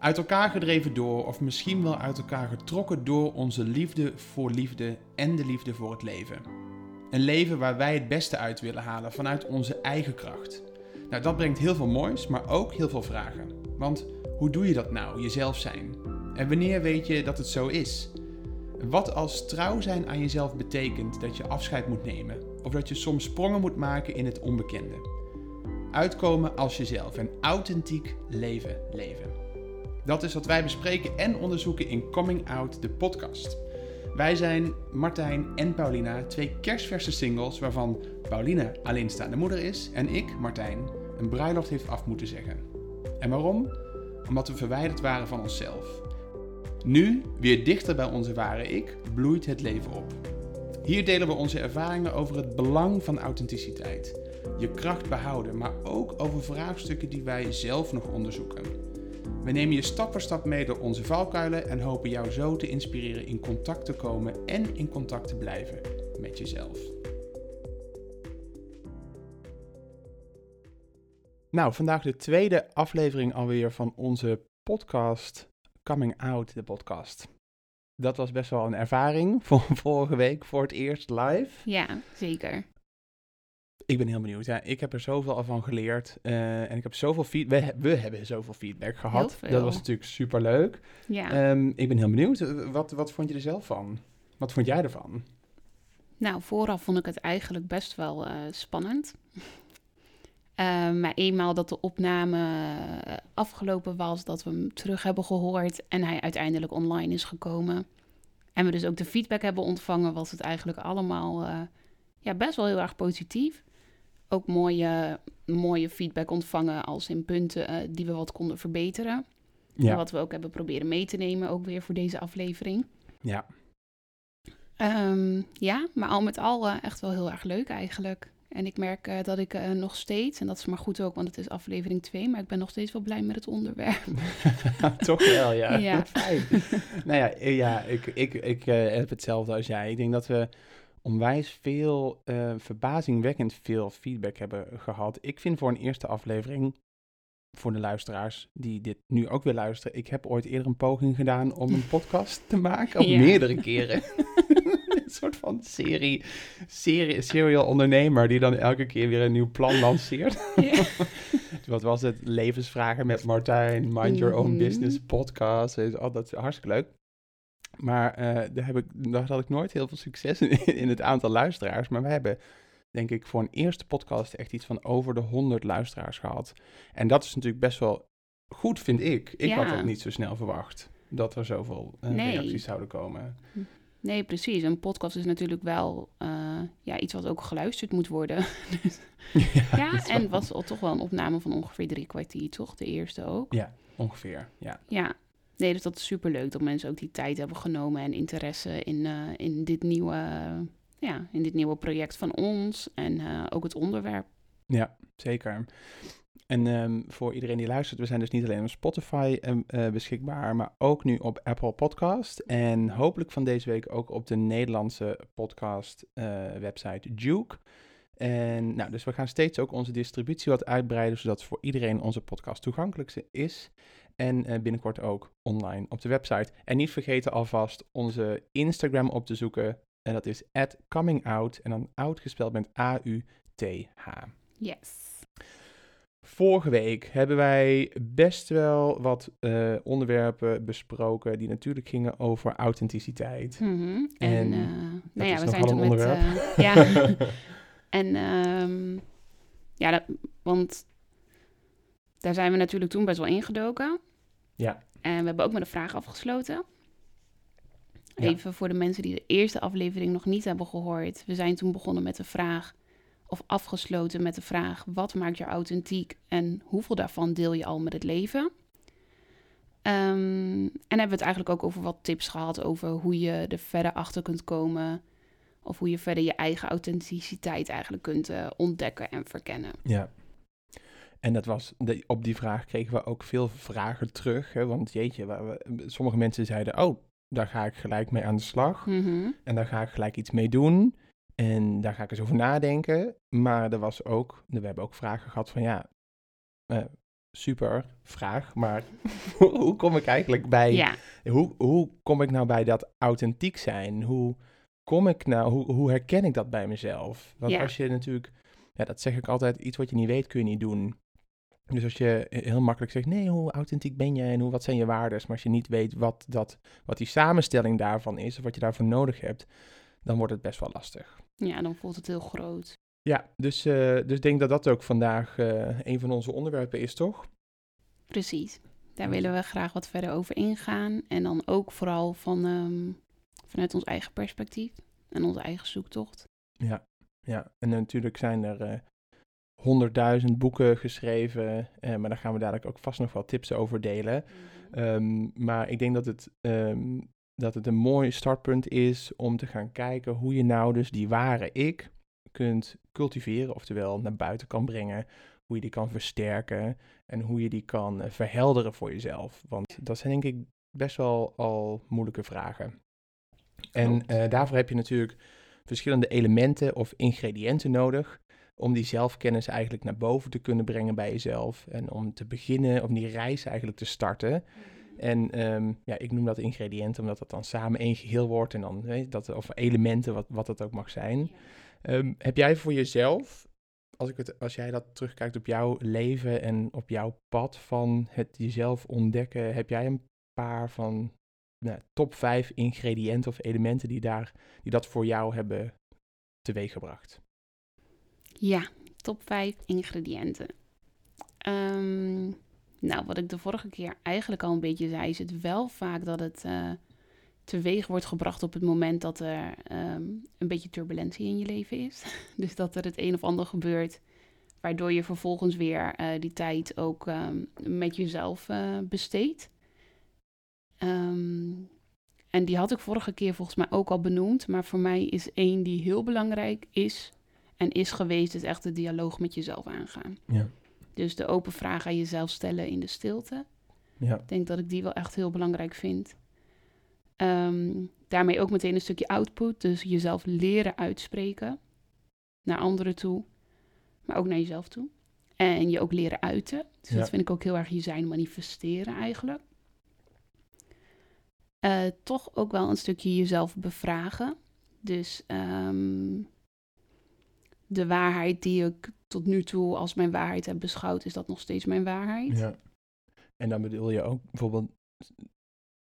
Uit elkaar gedreven door, of misschien wel uit elkaar getrokken door onze liefde voor liefde en de liefde voor het leven. Een leven waar wij het beste uit willen halen vanuit onze eigen kracht. Nou, dat brengt heel veel moois, maar ook heel veel vragen. Want hoe doe je dat nou, jezelf zijn? En wanneer weet je dat het zo is? Wat als trouw zijn aan jezelf betekent dat je afscheid moet nemen, of dat je soms sprongen moet maken in het onbekende? Uitkomen als jezelf en authentiek leven leven. Dat is wat wij bespreken en onderzoeken in Coming Out, de podcast. Wij zijn Martijn en Paulina, twee kerstverse singles waarvan Paulina alleenstaande moeder is en ik, Martijn, een bruiloft heeft af moeten zeggen. En waarom? Omdat we verwijderd waren van onszelf. Nu, weer dichter bij onze ware ik, bloeit het leven op. Hier delen we onze ervaringen over het belang van authenticiteit, je kracht behouden, maar ook over vraagstukken die wij zelf nog onderzoeken. We nemen je stap voor stap mee door onze valkuilen en hopen jou zo te inspireren in contact te komen en in contact te blijven met jezelf. Nou, vandaag de tweede aflevering alweer van onze podcast Coming Out, de podcast. Dat was best wel een ervaring voor vorige week voor het eerst live. Ja, zeker. Ik ben heel benieuwd. Ja, ik heb er zoveel van geleerd. uh, en ik heb zoveel feedback. We, we, hebben zoveel feedback gehad. Dat was natuurlijk super leuk. Ja. Um, ik ben heel benieuwd. Wat, wat vond je er zelf van? Wat vond jij ervan? Nou, vooraf vond ik het eigenlijk best wel uh, spannend. Uh, maar eenmaal dat de opname afgelopen was, dat we hem terug hebben gehoord en hij uiteindelijk online is gekomen. En we dus ook de feedback hebben ontvangen, was het eigenlijk allemaal ja, best wel heel erg positief. Ook mooie, mooie feedback ontvangen als in punten uh, die we wat konden verbeteren. Ja. Wat we ook hebben proberen mee te nemen, ook weer voor deze aflevering. Ja. Um, ja, maar al met al echt wel heel erg leuk eigenlijk. En ik merk uh, dat ik uh, nog steeds, en dat is maar goed ook, want het is aflevering 2, maar ik ben nog steeds wel blij met het onderwerp. Toch wel, ja. ja. Fijn. nou ja, ja ik, ik, ik heb hetzelfde als jij. Ik denk dat we onwijs veel, verbazingwekkend veel feedback hebben gehad. Ik vind voor een eerste aflevering, voor de luisteraars die dit nu ook weer luisteren, ik heb ooit eerder een poging gedaan om een podcast te maken, of ja. meerdere keren. een soort van serie, serie, serial ondernemer die dan elke keer weer een nieuw plan lanceert. Wat was het? Levensvragen met Martijn, Mind Your Own Business podcast. Oh, dat is hartstikke leuk. Maar uh, daar, heb ik, daar had ik nooit heel veel succes in, in het aantal luisteraars. Maar we hebben, denk ik, voor een eerste podcast echt iets van over de 100 luisteraars gehad. En dat is natuurlijk best wel goed, vind ik. Ik ja. had het niet zo snel verwacht dat er zoveel uh, nee. reacties zouden komen. Nee, precies. Een podcast is natuurlijk wel uh, ja, iets wat ook geluisterd moet worden. ja, ja en was toch wel een opname van ongeveer drie kwartier, toch? De eerste ook. Ja, ongeveer, ja. Ja, nee, dus dat is superleuk dat mensen ook die tijd hebben genomen en interesse in, uh, in, dit, nieuwe, ja, in dit nieuwe project van ons en uh, ook het onderwerp. Ja, zeker. En um, voor iedereen die luistert, we zijn dus niet alleen op Spotify um, uh, beschikbaar, maar ook nu op Apple Podcast. En hopelijk van deze week ook op de Nederlandse podcast website Duke. En nou, dus we gaan steeds ook onze distributie wat uitbreiden, zodat voor iedereen onze podcast toegankelijk is. En uh, binnenkort ook online op de website. En niet vergeten alvast onze Instagram op te zoeken. En dat is @comingout en dan out gespeld met A-U-T-H. Yes. Vorige week hebben wij best wel wat uh, onderwerpen besproken die natuurlijk gingen over authenticiteit. Mm -hmm. En, en uh, nou ja, we zijn toen met... Uh, ja, en um, ja, dat, want daar zijn we natuurlijk toen best wel ingedoken. Ja. En we hebben ook met een vraag afgesloten. Even ja. voor de mensen die de eerste aflevering nog niet hebben gehoord. We zijn toen begonnen met de vraag of afgesloten met de vraag: wat maakt je authentiek en hoeveel daarvan deel je al met het leven? Um, en hebben we het eigenlijk ook over wat tips gehad over hoe je er verder achter kunt komen. Of hoe je verder je eigen authenticiteit eigenlijk kunt uh, ontdekken en verkennen. Ja. En dat was, de, op die vraag kregen we ook veel vragen terug. Hè? Want jeetje, we, sommige mensen zeiden: Oh, daar ga ik gelijk mee aan de slag. Mm -hmm. En daar ga ik gelijk iets mee doen. En daar ga ik eens over nadenken. Maar er was ook, we hebben ook vragen gehad van ja, uh, super vraag, maar hoe kom ik eigenlijk bij, Ja, hoe, hoe kom ik nou bij dat authentiek zijn? Hoe kom ik nou, hoe, hoe herken ik dat bij mezelf? Want Ja. als je natuurlijk, ja, dat zeg ik altijd, iets wat je niet weet kun je niet doen. Dus als je heel makkelijk zegt, nee, hoe authentiek ben je en hoe, wat zijn je waarden? Maar als je niet weet wat, dat, wat die samenstelling daarvan is, of wat je daarvoor nodig hebt, dan wordt het best wel lastig. ja, dan voelt het heel groot. Ja, dus, eh, dus ik denk dat dat ook vandaag eh, een van onze onderwerpen is, toch? Precies. Daar willen we graag wat verder over ingaan. En dan ook vooral van, ehm, vanuit ons eigen perspectief en onze eigen zoektocht. Ja, ja. en natuurlijk zijn er eh, honderdduizend boeken geschreven, eh, maar daar gaan we dadelijk ook vast nog wel tips over delen. Ehm, maar ik denk dat het, ehm, dat het een mooi startpunt is om te gaan kijken hoe je nou dus die ware ik kunt cultiveren, oftewel naar buiten kan brengen, hoe je die kan versterken en hoe je die kan eh, verhelderen voor jezelf. Want dat zijn denk ik best wel al moeilijke vragen. En eh, daarvoor heb je natuurlijk verschillende elementen of ingrediënten nodig om die zelfkennis eigenlijk naar boven te kunnen brengen bij jezelf en om te beginnen, om die reis eigenlijk te starten. En ehm, ja, ik noem dat ingrediënten, omdat dat dan samen één geheel wordt en dan, dat, of elementen, wat, wat het ook mag zijn. Ehm, heb jij voor jezelf, als, ik het, als jij dat terugkijkt op jouw leven en op jouw pad van het jezelf ontdekken, heb jij een paar van nou, top vijf ingrediënten of elementen die, daar, die dat voor jou hebben teweeggebracht? Ja, top 5 ingrediënten. Ehm, nou, wat ik de vorige keer eigenlijk al een beetje zei, is het wel vaak dat het eh, teweeg wordt gebracht op het moment dat er ehm, een beetje turbulentie in je leven is. dus dat er het een of ander gebeurt, waardoor je vervolgens weer eh, die tijd ook ehm, met jezelf eh, besteedt. En die had ik vorige keer volgens mij ook al benoemd, maar voor mij is één die heel belangrijk is en is geweest, is echt de dialoog met jezelf aangaan. Ja. Dus de open vraag aan jezelf stellen in de stilte. Ja, Ik denk dat ik die wel echt heel belangrijk vind. Ehm, daarmee ook meteen een stukje output. Dus jezelf leren uitspreken naar anderen toe, maar ook naar jezelf toe. En je ook leren uiten. Dus Ja. dat vind ik ook heel erg je zijn manifesteren eigenlijk. Eh, toch ook wel een stukje jezelf bevragen. Dus ehm, de waarheid die ik tot nu toe als mijn waarheid heb beschouwd, is dat nog steeds mijn waarheid? ja. En dan bedoel je ook bijvoorbeeld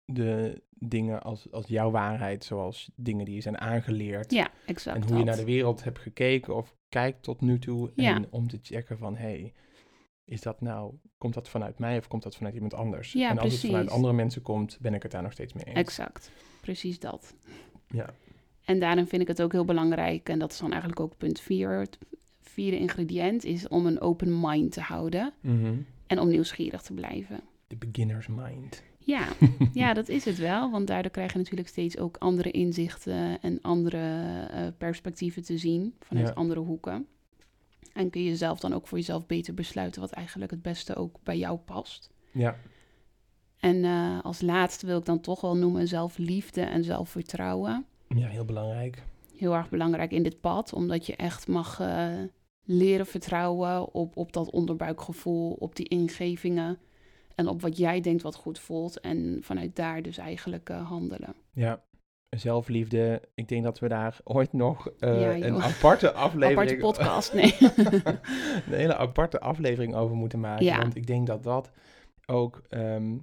de dingen als, als jouw waarheid, zoals dingen die je zijn aangeleerd. Ja, exact. en hoe je naar de wereld hebt gekeken of kijkt tot nu toe. Ja. En om te checken van, hé, hey, is dat nou, komt dat vanuit mij of komt dat vanuit iemand anders? Ja, en als het vanuit andere mensen komt, ben ik het daar nog steeds mee eens. Exact, precies dat. Ja. En daarin vind ik het ook heel belangrijk, en dat is dan eigenlijk ook punt vier. Het vierde ingrediënt is om een open mind te houden Mhm. en om nieuwsgierig te blijven. De beginner's mind. Ja, ja, dat is het wel, want daardoor krijg je natuurlijk steeds ook andere inzichten en andere eh, perspectieven te zien vanuit Ja. andere hoeken. En kun je zelf dan ook voor jezelf beter besluiten wat eigenlijk het beste ook bij jou past. Ja, En eh, als laatste wil ik dan toch wel noemen zelfliefde en zelfvertrouwen. Ja, heel belangrijk. Heel erg belangrijk in dit pad, omdat je echt mag eh, leren vertrouwen op, op dat onderbuikgevoel, op die ingevingen en op wat jij denkt wat goed voelt. En vanuit daar dus eigenlijk eh, handelen. Ja, zelfliefde. Ik denk dat we daar ooit nog eh, Ja, een aparte aflevering... Aparte podcast, nee. een hele aparte aflevering over moeten maken. Ja. Want ik denk dat dat ook ehm,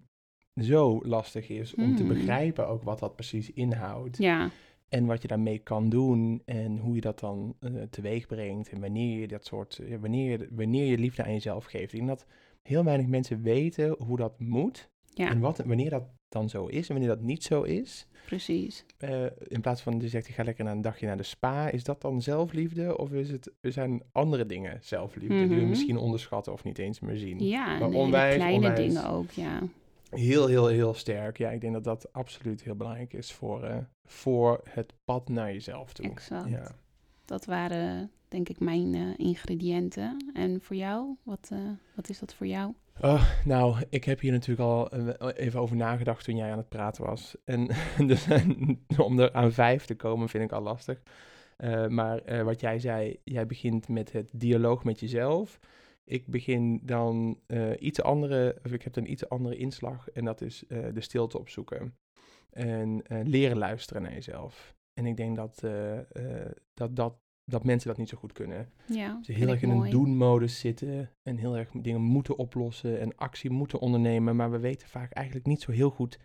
zo lastig is om te Mm. begrijpen ook wat dat precies inhoudt. ja, En wat je daarmee kan doen en hoe je dat dan eh, teweeg brengt. En wanneer je dat soort, ja, wanneer, je, wanneer je liefde aan jezelf geeft. Ik denk dat heel weinig mensen weten hoe dat moet. ja, En wat, wanneer dat dan zo is en wanneer dat niet zo is. precies. Eh, in plaats van je zegt, ik ga lekker naar een dagje naar de spa. Is dat dan zelfliefde? Of is het, er zijn andere dingen zelfliefde die we Mhm. misschien onderschatten of niet eens meer zien? Ja, Maar onwijs, kleine onwijs. dingen ook, ja. Heel, heel, heel sterk. Ja, ik denk dat dat absoluut heel belangrijk is voor, eh, voor het pad naar jezelf toe. Exact. Ja. Dat waren denk ik mijn eh, ingrediënten. En voor jou, wat, eh, wat is dat voor jou? Oh, nou, ik heb hier natuurlijk al even over nagedacht toen jij aan het praten was. En dus, om er aan vijf te komen vind ik al lastig. Maar wat jij zei, jij begint met het dialoog met jezelf. Ik begin dan eh, iets andere, of ik heb een iets andere inslag en dat is eh, de stilte opzoeken. En eh, leren luisteren naar jezelf. En ik denk dat, dat, dat, dat mensen dat niet zo goed kunnen. Ja, Ze heel erg in een doen-modus zitten en heel erg dingen moeten oplossen en actie moeten ondernemen, maar we weten vaak eigenlijk niet zo heel goed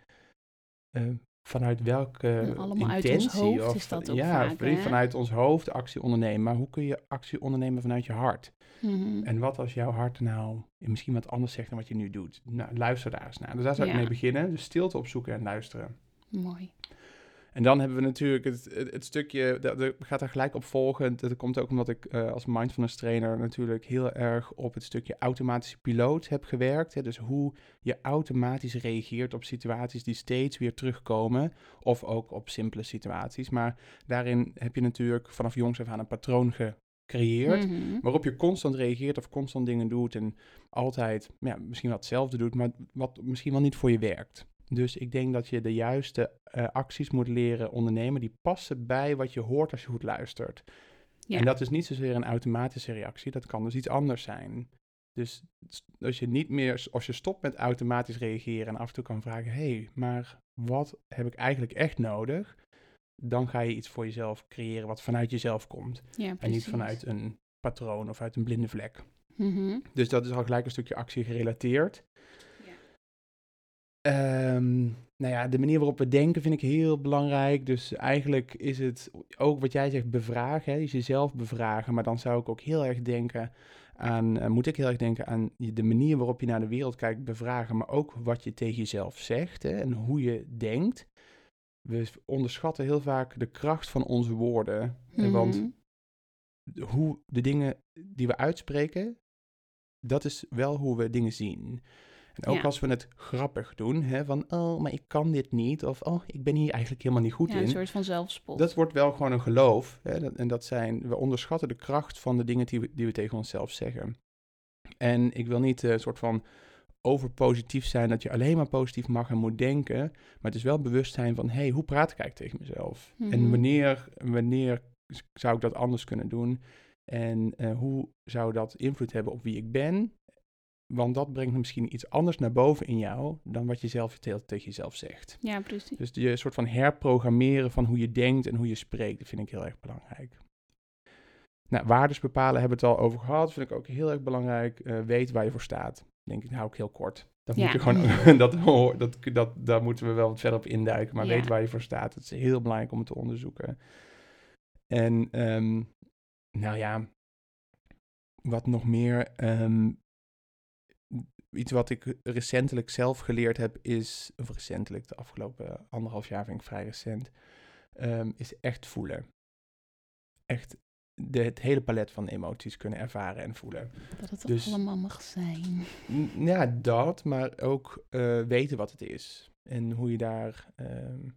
vanuit welke uit ons intentie hoofd of is dat ook ja, vaak, van- hè? vanuit ons hoofd actie ondernemen. Maar hoe kun je actie ondernemen vanuit je hart? Mhm. En wat als jouw hart nou misschien wat anders zegt dan wat je nu doet? Nou, luister daar eens naar. Dus daar zou ik Ja. mee beginnen. Dus stilte opzoeken en luisteren. Mooi. En dan hebben we natuurlijk het, het, het stukje, dat, dat gaat daar gelijk op volgen. Dat komt ook omdat ik eh, als mindfulness trainer natuurlijk heel erg op het stukje automatische piloot heb gewerkt. Hè. Dus hoe je automatisch reageert op situaties die steeds weer terugkomen. Of ook op simpele situaties. Maar daarin heb je natuurlijk vanaf jongs af aan een patroon gecreëerd. Mhm. Waarop je constant reageert of constant dingen doet en altijd ja, misschien wel hetzelfde doet, maar wat misschien wel niet voor je werkt. Dus ik denk dat je de juiste eh, acties moet leren ondernemen die passen bij wat je hoort als je goed luistert. Ja. En dat is niet zozeer een automatische reactie, dat kan dus iets anders zijn. Dus als je niet meer, als je stopt met automatisch reageren en af en toe kan vragen, hé, hey, maar wat heb ik eigenlijk echt nodig? Dan ga je iets voor jezelf creëren wat vanuit jezelf komt. Ja, En niet vanuit een patroon of uit een blinde vlek. Mhm. Dus dat is al gelijk een stukje actie gerelateerd. Ehm, nou ja, de manier waarop we denken vind ik heel belangrijk. Dus eigenlijk is het ook wat jij zegt, bevragen. Hè? Dus jezelf bevragen. Maar dan zou ik ook heel erg denken aan, eh, moet ik heel erg denken aan de manier waarop je naar de wereld kijkt, bevragen. Maar ook wat je tegen jezelf zegt hè? en hoe je denkt. We onderschatten heel vaak de kracht van onze woorden. Eh, Want Mhm. hoe de dingen die we uitspreken, dat is wel hoe we dingen zien. En ook Ja. als we het grappig doen, hè, van oh, maar ik kan dit niet, of oh, ik ben hier eigenlijk helemaal niet goed ja, in. een soort van zelfspot. Dat wordt wel gewoon een geloof. Hè, dat- en dat zijn, we onderschatten de kracht van de dingen die we, die we tegen onszelf zeggen. En ik wil niet eh, een soort van overpositief zijn dat je alleen maar positief mag en moet denken. Maar het is wel bewust zijn van, hé, hey, hoe praat ik eigenlijk tegen mezelf? En Mhm. wanneer, wanneer zou ik dat anders kunnen doen? En eh, hoe zou dat invloed hebben op wie ik ben? Want dat brengt misschien iets anders naar boven in jou dan wat je zelf te- tegen jezelf zegt. Ja, precies. Dus je soort van herprogrammeren van hoe je denkt en hoe je spreekt, dat vind ik heel erg belangrijk. Nou, waardes bepalen hebben we het al over gehad, vind ik ook heel erg belangrijk. Eh, weet waar je voor staat. Denk ik, nou ook heel kort. Dat moet je gewoon, dat, hoor- dat, dat, daar moeten we wel wat verder op induiken. Maar Ja. weet waar je voor staat. Het is heel belangrijk om het te onderzoeken. En, ehm, nou ja, wat nog meer. ehm, iets wat ik recentelijk zelf geleerd heb is, of recentelijk, de afgelopen anderhalf jaar vind ik vrij recent, ehm, is echt voelen. Echt de, het hele palet van emoties kunnen ervaren en voelen. Dat het dus- allemaal mag zijn. Ja, dat, maar ook eh, weten wat het is. En hoe je daar. ehm,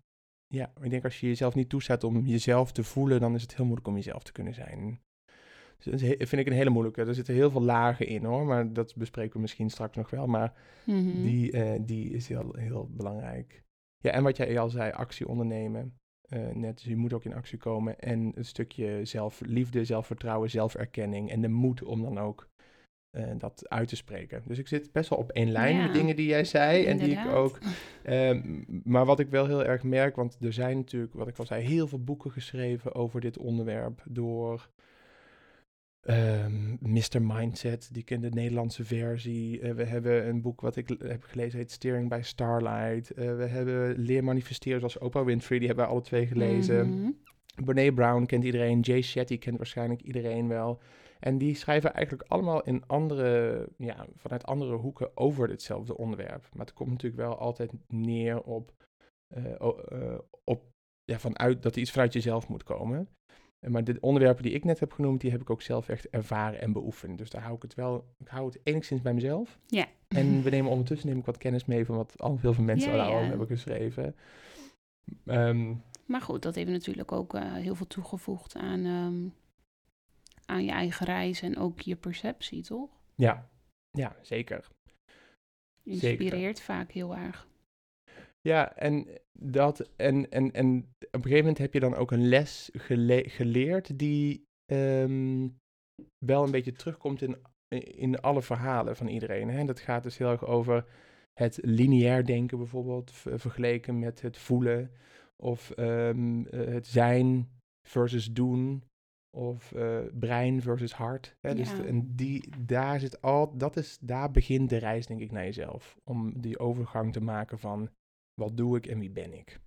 ja, ik denk als je jezelf niet toestaat om jezelf te voelen, dan is het heel moeilijk om jezelf te kunnen zijn. Dus dat is he- vind ik een hele moeilijke. Er zitten heel veel lagen in hoor, maar dat bespreken we misschien straks nog wel. Maar Mhm. die, eh, die is heel, heel belangrijk. Ja, en wat jij al zei, actie ondernemen. Eh, net, dus je moet ook in actie komen. En een stukje zelfliefde, zelfvertrouwen, zelferkenning. En de moed om dan ook eh, dat uit te spreken. Dus ik zit best wel op één lijn Ja, met dingen die jij zei. En die ik ook. ehm, maar wat ik wel heel erg merk, want er zijn natuurlijk, wat ik al zei, heel veel boeken geschreven over dit onderwerp. Door Ehm Mr. Mindset, die kent de Nederlandse versie. Eh, we hebben een boek wat ik heb gelezen, heet Steering by Starlight. Eh, we hebben Leer Manifesteren zoals Oprah Winfrey, die hebben we alle twee gelezen. Brene Brown kent iedereen, Jay Shetty kent waarschijnlijk iedereen wel. En die schrijven eigenlijk allemaal in andere, ja, vanuit andere hoeken over hetzelfde onderwerp. Maar het komt natuurlijk wel altijd neer op, eh, op ja, vanuit, dat er iets vanuit jezelf moet komen. Maar de onderwerpen die ik net heb genoemd, die heb ik ook zelf echt ervaren en beoefend. Dus daar hou ik het wel, ik hou het enigszins bij mezelf. Ja. En we nemen ondertussen neem ik wat kennis mee van wat al heel veel mensen Ja, al ja. hebben geschreven. Ehm, Maar goed, dat heeft natuurlijk ook eh, heel veel toegevoegd aan, ehm, aan je eigen reis en ook je perceptie, toch? ja, ja, zeker. Zeker. Inspireert vaak heel erg. Ja, en dat en, en, en op een gegeven moment heb je dan ook een les gele- geleerd die ehm, wel een beetje terugkomt in, in alle verhalen van iedereen. Hè? Dat gaat dus heel erg over het lineair denken bijvoorbeeld, vergeleken met het voelen. Of ehm, eh, het zijn versus doen. Of eh, brein versus hart. Hè? Dus en die, daar zit al, dat is, daar begint de reis denk ik naar jezelf. Om die overgang te maken van wat doe ik en wie ben ik.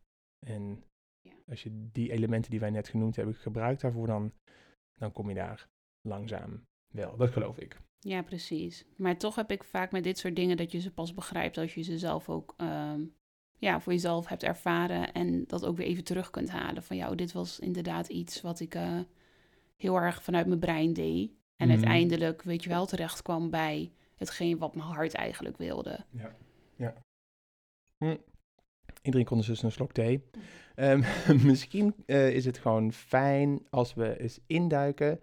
En Ja. als je die elementen die wij net genoemd hebben gebruikt daarvoor, dan, dan kom je daar langzaam wel. Dat geloof ik. Ja, precies. Maar toch heb ik vaak met dit soort dingen dat je ze pas begrijpt als je ze zelf ook ehm, ja, voor jezelf hebt ervaren en dat ook weer even terug kunt halen. Van jou, dit was inderdaad iets wat ik eh, heel erg vanuit mijn brein deed. En Mhm. uiteindelijk, weet je wel, terecht kwam bij hetgeen wat mijn hart eigenlijk wilde. Ja. ja. Hm. Iedereen kon dus een slok thee. Ehm, misschien eh, is het gewoon fijn als we eens induiken,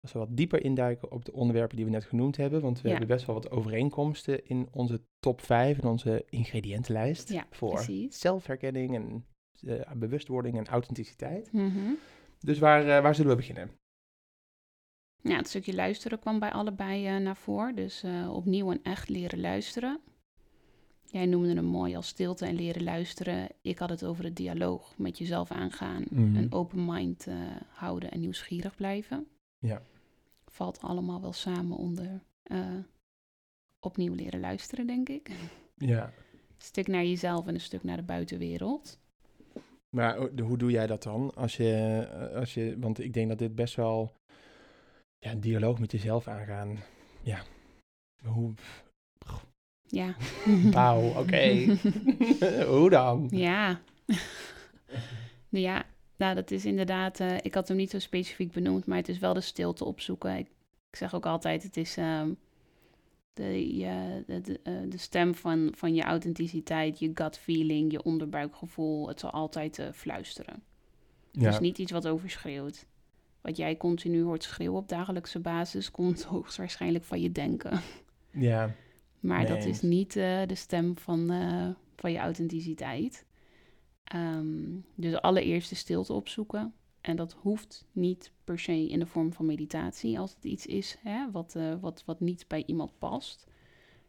als we wat dieper induiken op de onderwerpen die we net genoemd hebben. Want we Ja. hebben best wel wat overeenkomsten in onze top 5, in onze ingrediëntenlijst. Ja, voor precies. zelfherkenning en eh, bewustwording en authenticiteit. Mhm. Dus waar, eh, waar zullen we beginnen? Ja, het stukje luisteren kwam bij allebei naar voren. Dus opnieuw en echt leren luisteren. Jij noemde hem mooi als stilte en leren luisteren. Ik had het over het dialoog met jezelf aangaan. Mhm. Een open mind eh, houden en nieuwsgierig blijven. Ja. Valt allemaal wel samen onder eh, opnieuw leren luisteren, denk ik. Een Ja. stuk naar jezelf en een stuk naar de buitenwereld. Maar oh, hoe doe jij dat dan? Als je, eh, als je, want ik denk dat dit best wel ja, een dialoog met jezelf aangaan. Ja. Hoe? Ja. Wauw, oké. hoe dan? Ja. Nou ja, nou dat is inderdaad, eh, ik had hem niet zo specifiek benoemd, maar het is wel de stilte opzoeken. Ik, ik zeg ook altijd, het is ehm, de, je, de, de, eh, de stem van, van je authenticiteit, je gut feeling, je onderbuikgevoel. Het zal altijd eh, fluisteren. Het Ja, is niet iets wat overschreeuwt. Wat jij continu hoort schreeuwen op dagelijkse basis, komt hoogstwaarschijnlijk van je denken. ja, Maar dat is niet eh, de stem van, eh, van je authenticiteit. Ehm, dus allereerst de stilte opzoeken. En dat hoeft niet per se in de vorm van meditatie, als het iets is hè, wat, eh, wat, wat niet bij iemand past.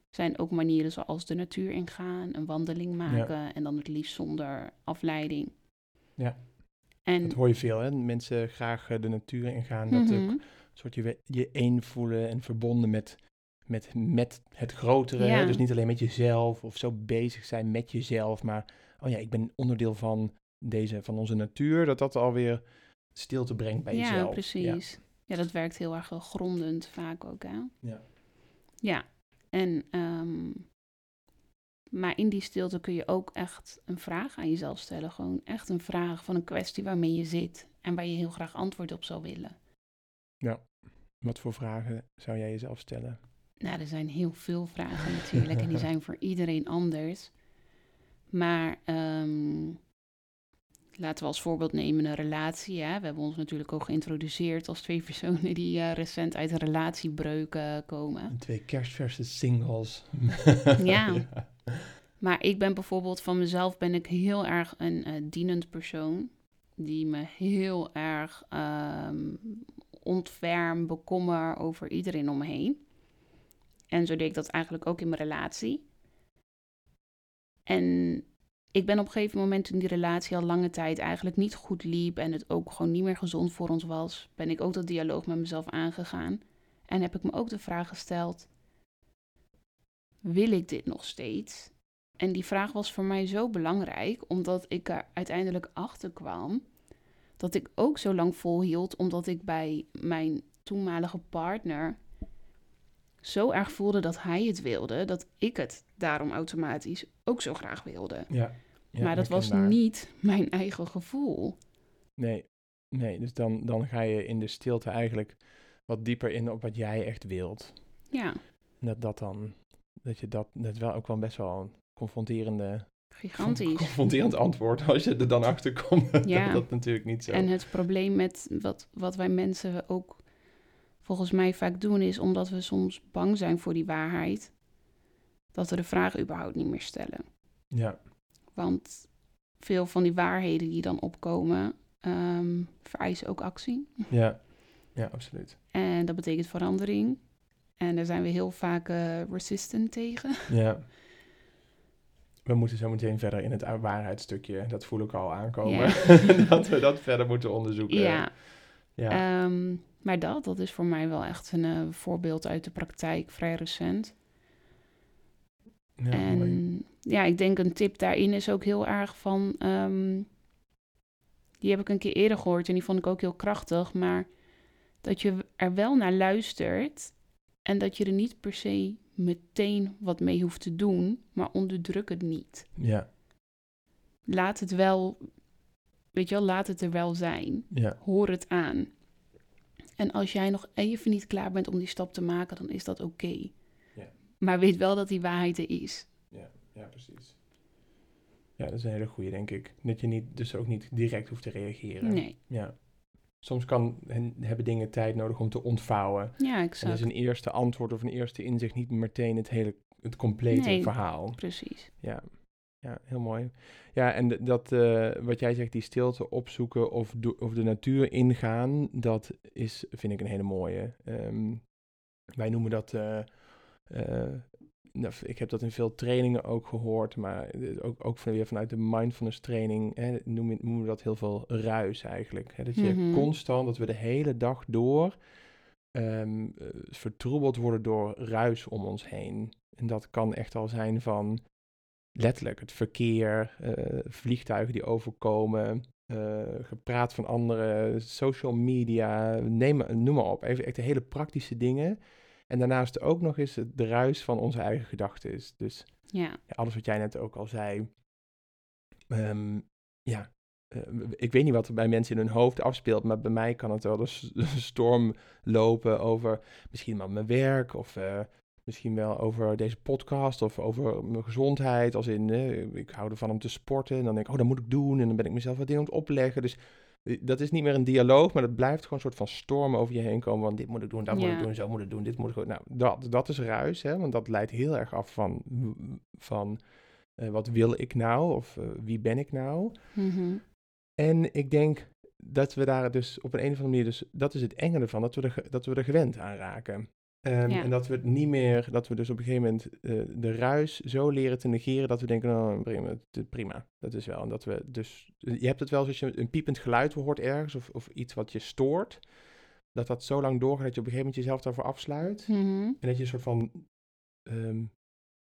Er zijn ook manieren zoals de natuur ingaan, een wandeling maken en dan het liefst zonder afleiding. Ja. En, dat hoor je veel, hè? Mensen graag de natuur ingaan. Dat Mhm. ook een soort je, je één voelen en verbonden met, met, met het grotere. Ja. Dus niet alleen met jezelf of zo bezig zijn met jezelf, maar oh ja, ik ben onderdeel van deze, van onze natuur. Dat dat alweer stilte brengt bij ja, jezelf. precies. Ja. dat werkt heel erg grondend vaak ook, hè? Ja. Ja, en ehm, maar in die stilte kun je ook echt een vraag aan jezelf stellen. Gewoon echt een vraag van een kwestie waarmee je zit en waar je heel graag antwoord op zou willen. Wat voor vragen zou jij jezelf stellen? Nou, er zijn heel veel vragen natuurlijk en die zijn voor iedereen anders. Maar ehm, laten we als voorbeeld nemen een relatie. Hè? We hebben ons natuurlijk ook geïntroduceerd als twee personen die eh, recent uit een relatiebreuk komen. En twee kerstverse singles. Ja. Maar ik ben bijvoorbeeld van mezelf ben ik heel erg een eh, dienend persoon. Die me heel erg ehm ontferm, bekommer over iedereen om me heen. En zo deed ik dat eigenlijk ook in mijn relatie. En ik ben op een gegeven moment toen die relatie al lange tijd eigenlijk niet goed liep en het ook gewoon niet meer gezond voor ons was, ben ik ook dat dialoog met mezelf aangegaan. En heb ik me ook de vraag gesteld, wil ik dit nog steeds? En die vraag was voor mij zo belangrijk, omdat ik er uiteindelijk achter kwam dat ik ook zo lang volhield, omdat ik bij mijn toenmalige partner zo erg voelde dat hij het wilde, dat ik het daarom automatisch ook zo graag wilde. Ja. ja, maar dat was niet mijn eigen gevoel. Nee, nee dus dan, dan ga je in de stilte eigenlijk wat dieper in op wat jij echt wilt. Ja, En dat dat dan, dat je dat, dat is wel ook wel best wel een confronterende, gigantisch. confronterend antwoord als je er dan achter komt. Ja. dat, dat natuurlijk niet zo. En het probleem met wat, wat wij mensen ook volgens mij vaak doen, is omdat we soms bang zijn voor die waarheid, dat we de vraag überhaupt niet meer stellen. ja, Want veel van die waarheden die dan opkomen, ehm, vereisen ook actie. ja, ja, absoluut. En dat betekent verandering. En daar zijn we heel vaak eh, resistant tegen. Ja. We moeten zo meteen verder in het waarheidsstukje. Dat voel ik al aankomen. dat we dat verder moeten onderzoeken. Ja. Ja. Ehm, maar dat, dat is voor mij wel echt een eh, voorbeeld uit de praktijk, vrij recent. Ja, mooi. en ja, ik denk een tip daarin is ook heel erg van. ehm, die heb ik een keer eerder gehoord en die vond ik ook heel krachtig. Maar dat je er wel naar luistert en dat je er niet per se meteen wat mee hoeft te doen, maar onderdruk het niet. Ja, Laat het wel, weet je wel, laat het er wel zijn. ja, Hoor het aan. En als jij nog even niet klaar bent om die stap te maken, dan is dat oké. Ja. Maar weet wel dat die waarheid er is. ja, ja, precies. Ja, dat is een hele goede, denk ik. Dat je niet, dus ook niet direct hoeft te reageren. Nee. Ja. Soms kan, hebben dingen tijd nodig om te ontvouwen. Ja, En exact. is een eerste antwoord of een eerste inzicht niet meteen het hele, het complete Nee. verhaal. Precies. Ja, ja heel mooi. Ja, en dat, eh, wat jij zegt, die stilte opzoeken of, of de natuur ingaan, dat is, vind ik, een hele mooie. Ehm, wij noemen dat, eh, eh, nou, ik heb dat in veel trainingen ook gehoord, maar ook, ook weer vanuit de mindfulness training hè, noemen, noemen we dat heel veel ruis eigenlijk. Hè? Dat je Mhm. constant, dat we de hele dag door eh, vertroebeld worden door ruis om ons heen. En dat kan echt al zijn van letterlijk het verkeer, eh, vliegtuigen die overkomen, eh, gepraat van anderen, social media, neem, noem maar op. Even echt de hele praktische dingen. En daarnaast ook nog eens het de ruis van onze eigen gedachten. Dus Ja. alles wat jij net ook al zei. Ehm, ja, eh, ik weet niet wat er bij mensen in hun hoofd afspeelt, maar bij mij kan het wel een storm lopen over misschien wel mijn werk of misschien wel over deze podcast of over mijn gezondheid. Als in, eh, ik hou ervan om te sporten en dan denk ik, oh, dat moet ik doen en dan ben ik mezelf wat dingen aan het opleggen. Dus eh, dat is niet meer een dialoog, maar dat blijft gewoon een soort van storm over je heen komen. Want dit moet ik doen, dat moet Ja. ik doen, zo moet ik doen, dit moet ik doen. Nou, dat, dat is ruis, hè, want dat leidt heel erg af van, van eh, wat wil ik nou of wie ben ik nou. Mhm. En ik denk dat we daar dus op een, een of andere manier, dus dat is het enge ervan, dat we er, dat we er gewend aan raken. Ehm, Ja. En dat we het niet meer, dat we dus op een gegeven moment eh, de ruis zo leren te negeren dat we denken, nou prima, dat is wel. En dat we dus, je hebt het wel als je een piepend geluid hoort ergens of, of iets wat je stoort, dat dat zo lang doorgaat dat je op een gegeven moment jezelf daarvoor afsluit. Mhm. En dat je een soort van ehm,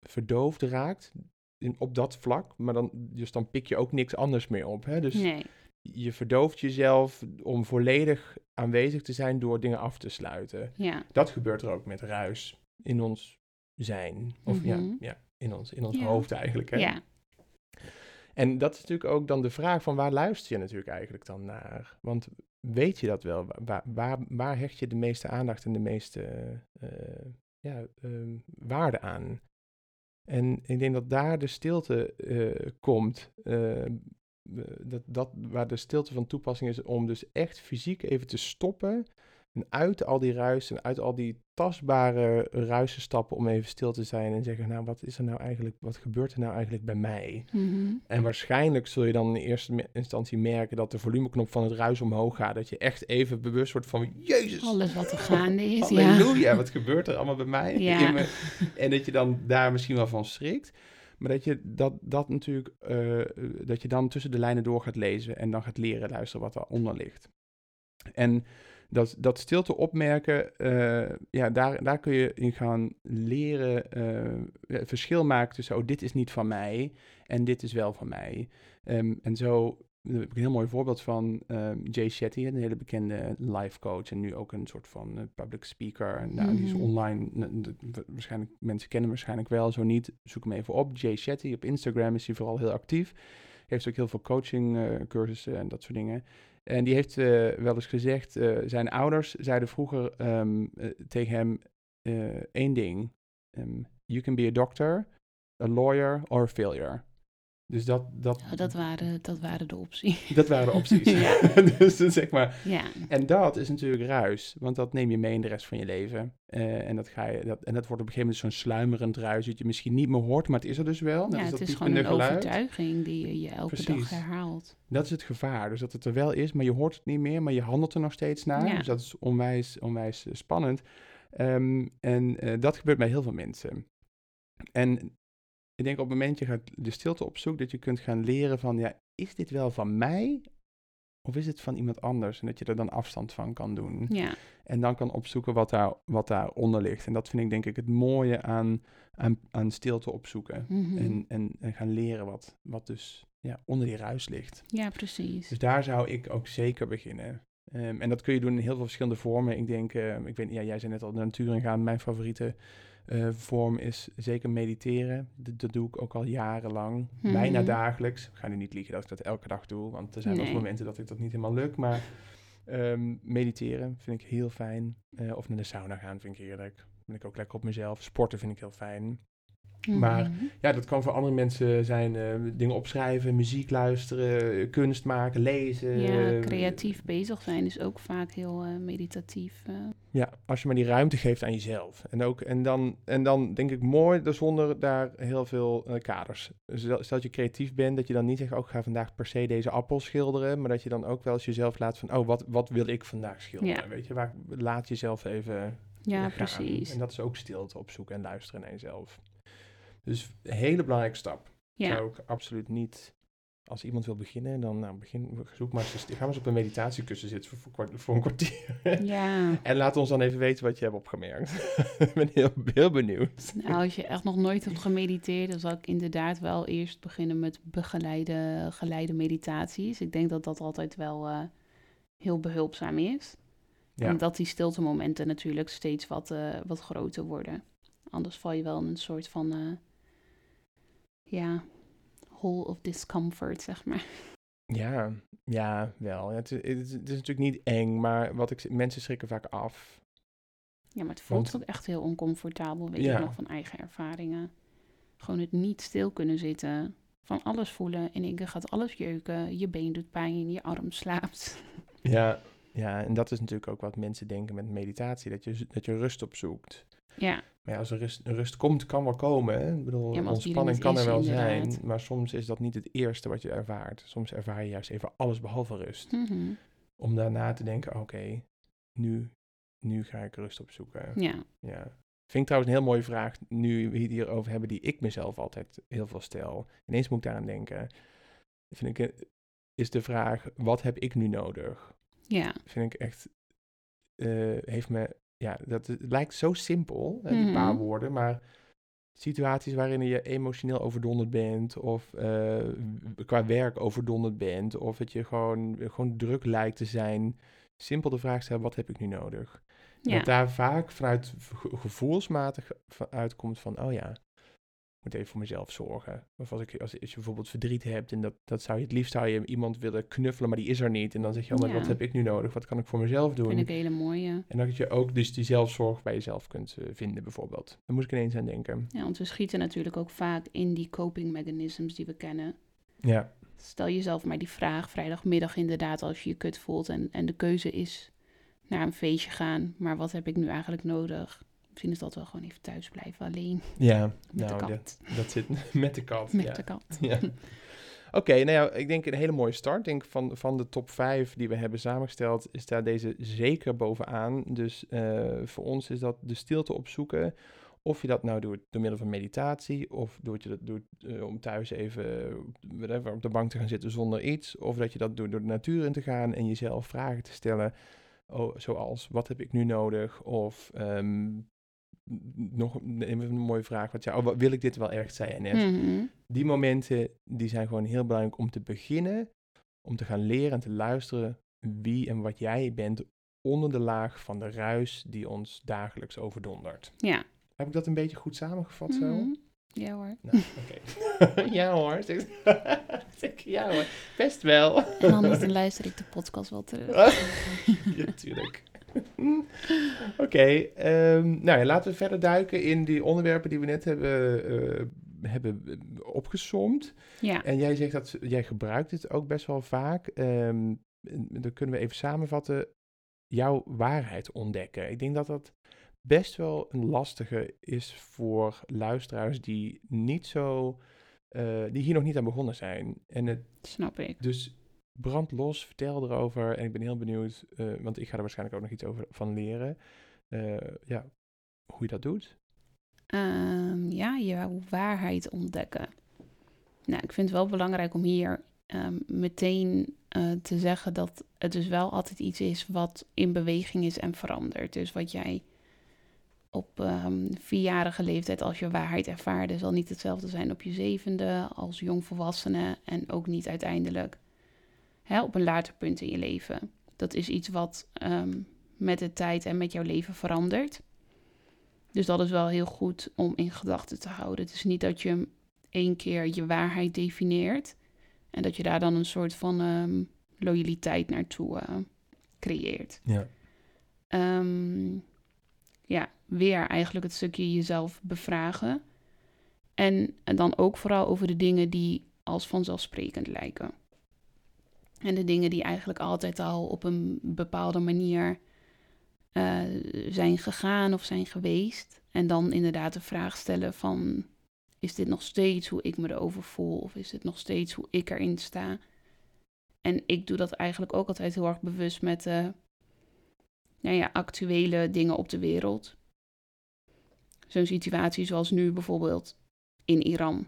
verdoofd raakt in, op dat vlak. Maar dan, dus dan pik je ook niks anders meer op. Hè? Dus Nee. Je verdooft jezelf om volledig aanwezig te zijn door dingen af te sluiten. Ja. Dat gebeurt er ook met ruis in ons zijn. Of ja, Mhm. ja, in ons, in ons Ja. hoofd eigenlijk. Hè? Ja. En dat is natuurlijk ook dan de vraag van waar luister je natuurlijk eigenlijk dan naar? Want weet je dat wel? Waar, waar, waar hecht je de meeste aandacht en de meeste eh, ja, ehm, waarde aan? En ik denk dat daar de stilte eh, komt. Eh, dat, dat, waar de stilte van toepassing is om dus echt fysiek even te stoppen. En uit al die ruis en uit al die tastbare ruisen stappen om even stil te zijn en zeggen, nou wat is er nou eigenlijk, wat gebeurt er nou eigenlijk bij mij? Mhm. En waarschijnlijk zul je dan in eerste instantie merken dat de volumeknop van het ruis omhoog gaat. Dat je echt even bewust wordt van, jezus, Alles wat er gaande is. ja. halleluja, wat gebeurt er allemaal bij mij? Ja. En dat je dan daar misschien wel van schrikt. Maar dat je dat, dat natuurlijk, eh, dat je dan tussen de lijnen door gaat lezen en dan gaat leren luisteren wat daaronder ligt. En dat, dat stilte opmerken, eh, ja, daar, daar kun je in gaan leren het verschil maken tussen, oh, dit is niet van mij en dit is wel van mij. Ehm, en zo daar heb ik een heel mooi voorbeeld van ehm, Jay Shetty, een hele bekende life coach en nu ook een soort van eh, public speaker. En, nou, Die is Mhm. online, waarschijnlijk, mensen kennen hem waarschijnlijk wel, zo niet. Zoek hem even op. Jay Shetty, op Instagram is hij vooral heel actief. Heeft ook heel veel coaching eh, cursussen en dat soort dingen. En die heeft eh, wel eens gezegd, eh, zijn ouders zeiden vroeger ehm, eh, tegen hem eh, één ding. ehm, you can be a doctor, a lawyer or a failure. Dus dat, dat, dat, waren, dat waren de opties. dat waren de opties. Ja. dus dat zeg maar. Ja. En dat is natuurlijk ruis, want dat neem je mee in de rest van je leven. Eh, en, dat ga je, dat, en dat wordt op een gegeven moment zo'n sluimerend ruis dat je misschien niet meer hoort, maar het is er dus wel. Dat ja, is het dat is gewoon een geluid. overtuiging die je, elke Precies. dag herhaalt. Dat is het gevaar. Dus dat het er wel is, maar je hoort het niet meer, maar je handelt er nog steeds naar. Ja. Dus dat is onwijs, onwijs eh, spannend. Ehm, en eh, dat gebeurt bij heel veel mensen. En ik denk op het moment je gaat de stilte opzoeken, dat je kunt gaan leren van, ja, is dit wel van mij? Of is het van iemand anders? En dat je er dan afstand van kan doen. Ja, En dan kan opzoeken wat, daar, wat daaronder ligt. En dat vind ik denk ik het mooie aan, aan, aan stilte opzoeken. mhm. En, en, en gaan leren wat, wat dus ja, onder die ruis ligt. ja precies. Dus daar zou ik ook zeker beginnen. Ehm, en dat kun je doen in heel veel verschillende vormen. Ik denk, ehm, ik weet, ja, jij zei net al de natuur ingaan. Mijn favoriete eh, vorm is zeker mediteren. Dat, dat doe ik ook al jarenlang. Mhm. Bijna dagelijks. Ik ga nu niet liegen dat ik dat elke dag doe. Want er zijn ook Nee. momenten dat ik dat niet helemaal lukt. Maar ehm, mediteren vind ik heel fijn. Eh, of naar de sauna gaan vind ik heerlijk. Ben ik ook lekker op mezelf. Sporten vind ik heel fijn. Maar- Mhm. Ja, dat kan voor andere mensen zijn eh, dingen opschrijven, muziek luisteren, kunst maken, lezen. Ja, eh, creatief bezig zijn is ook vaak heel eh, meditatief. Ja, als je maar die ruimte geeft aan jezelf. En, ook, en, dan, en dan denk ik mooi, zonder daar heel veel kaders. Dus stel dat je creatief bent, dat je dan niet zegt, ook ga vandaag per se deze appel schilderen. Maar dat je dan ook wel eens jezelf laat van, oh, wat, wat wil ik vandaag schilderen? Ja. Weet je, waar, laat jezelf even ja, precies. En dat is ook stilte opzoeken en luisteren naar jezelf. Dus een hele belangrijke stap. Ja, Zou ik absoluut niet. Als iemand wil beginnen, dan nou, begin, zoek maar eens. Ga maar eens op een meditatiekussen zitten voor, voor, een kwartier. ja. en laat ons dan even weten wat je hebt opgemerkt. ik ben heel, heel benieuwd. Nou, als je echt nog nooit hebt gemediteerd, dan zal ik inderdaad wel eerst beginnen met begeleide geleide meditaties. Ik denk dat dat altijd wel eh, heel behulpzaam is. Ja, En dat die stilte momenten natuurlijk steeds wat, eh, wat groter worden. Anders val je wel in een soort van, eh, ja, hole of discomfort, zeg maar. ja, ja wel. Ja, het, is, het, is, het is natuurlijk niet eng, maar wat ik, mensen schrikken vaak af. Ja, maar het voelt Want- ook echt heel oncomfortabel, weet Ja. ik nog van eigen ervaringen. Gewoon het niet stil kunnen zitten, van alles voelen. In één keer gaat alles jeuken, je been doet pijn, je arm slaapt. Ja, ja, en dat is natuurlijk ook wat mensen denken met meditatie, dat je, dat je rust opzoekt. Ja, Maar ja, als er rust, rust komt, kan wel komen. Hè? Ik bedoel, Ja, ontspanning kan er wel zijn, maar soms is dat niet het eerste wat je ervaart. Soms ervaar je juist even alles behalve rust. mhm. Om daarna te denken, oké, nu, nu ga ik rust opzoeken. ja. Ja. Vind ik trouwens een heel mooie vraag, nu we het hierover hebben, die ik mezelf altijd heel veel stel. Ineens moet ik daaraan denken. Vind ik, eh, is de vraag, wat heb ik nu nodig? ja. Vind ik echt, eh, heeft me, ja, dat het lijkt zo simpel, hè, die Mhm. paar woorden, maar situaties waarin je emotioneel overdonderd bent, of eh, qua werk overdonderd bent, of dat je gewoon, gewoon druk lijkt te zijn, simpel de vraag stellen, wat heb ik nu nodig? Ja. Dat daar vaak vanuit ge- gevoelsmatig van uitkomt van, oh ja, moet even voor mezelf zorgen. Of als, ik, als, als je bijvoorbeeld verdriet hebt en dat, dat zou je het liefst zou je iemand willen knuffelen, maar die is er niet. En dan zeg je, oh, maar Ja. wat heb ik nu nodig? Wat kan ik voor mezelf doen? Vind ik hele mooie. En dat je ook dus die zelfzorg bij jezelf kunt eh, vinden bijvoorbeeld. Daar moest ik ineens aan denken. Ja, want we schieten natuurlijk ook vaak in die coping mechanisms die we kennen. Ja, Stel jezelf maar die vraag vrijdagmiddag inderdaad als je je kut voelt en, en de keuze is naar een feestje gaan. Maar wat heb ik nu eigenlijk nodig? Misschien is dat wel gewoon even thuis blijven alleen ja. met nou, de dat- kat. Dat, zit met de kat. met ja. de kat. Ja. Oké, nou ja, ik denk een hele mooie start. Ik denk van, van de top 5 die we hebben samengesteld, is daar deze zeker bovenaan. Dus eh, voor ons is dat de stilte opzoeken. Of je dat nou doet door middel van meditatie, of doet je dat doet eh, om thuis even whatever, op de bank te gaan zitten zonder iets. Of dat je dat doet door de natuur in te gaan en jezelf vragen te stellen. Oh, zoals, wat heb ik nu nodig? Of ehm, nog een, mooie vraag. Wat, ja, oh, wat- wil ik dit wel echt zijn? net? Mhm. die momenten die zijn gewoon heel belangrijk om te beginnen, om te gaan leren en te luisteren wie en wat jij bent onder de laag van de ruis die ons dagelijks overdondert. Ja. Heb ik dat een beetje goed samengevat zo? Mhm. Ja hoor. Nou, ja hoor. Ja hoor. Best wel. En anders dan luister ik de podcast wel terug. ja, tuurlijk. Oké, ehm, nou ja, laten we verder duiken in die onderwerpen die we net hebben, eh, hebben opgesomd. Ja. En jij zegt dat jij gebruikt het ook best wel vaak. Ehm, dan kunnen we even samenvatten. Jouw waarheid ontdekken. Ik denk dat dat best wel een lastige is voor luisteraars die niet zo, eh, die hier nog niet aan begonnen zijn. En het, Snap ik. dus brand los, vertel erover. En ik ben heel benieuwd, eh, want ik ga er waarschijnlijk ook nog iets over van leren. Eh, ja, hoe je dat doet? Ehm, ja, je waarheid ontdekken. Nou, ik vind het wel belangrijk om hier ehm, meteen eh, te zeggen dat het dus wel altijd iets is wat in beweging is en verandert. Dus wat jij op um, vierjarige leeftijd als je waarheid ervaarde, zal niet hetzelfde zijn op je zevende als jongvolwassene en ook niet uiteindelijk hè, op een later punt in je leven. Dat is iets wat met de tijd en met jouw leven verandert. Dus dat is wel heel goed om in gedachten te houden. Het is niet dat je één keer je waarheid definieert en dat je daar dan een soort van um, loyaliteit naartoe uh, creëert. Ja. Um, ja, weer eigenlijk het stukje jezelf bevragen. En, en dan ook vooral over de dingen die als vanzelfsprekend lijken. En de dingen die eigenlijk altijd al op een bepaalde manier uh, zijn gegaan of zijn geweest. En dan inderdaad de vraag stellen van, is dit nog steeds hoe ik me erover voel? Of is dit nog steeds hoe ik erin sta? En ik doe dat eigenlijk ook altijd heel erg bewust met uh, nou ja, actuele dingen op de wereld. Zo'n situatie zoals nu bijvoorbeeld in Iran.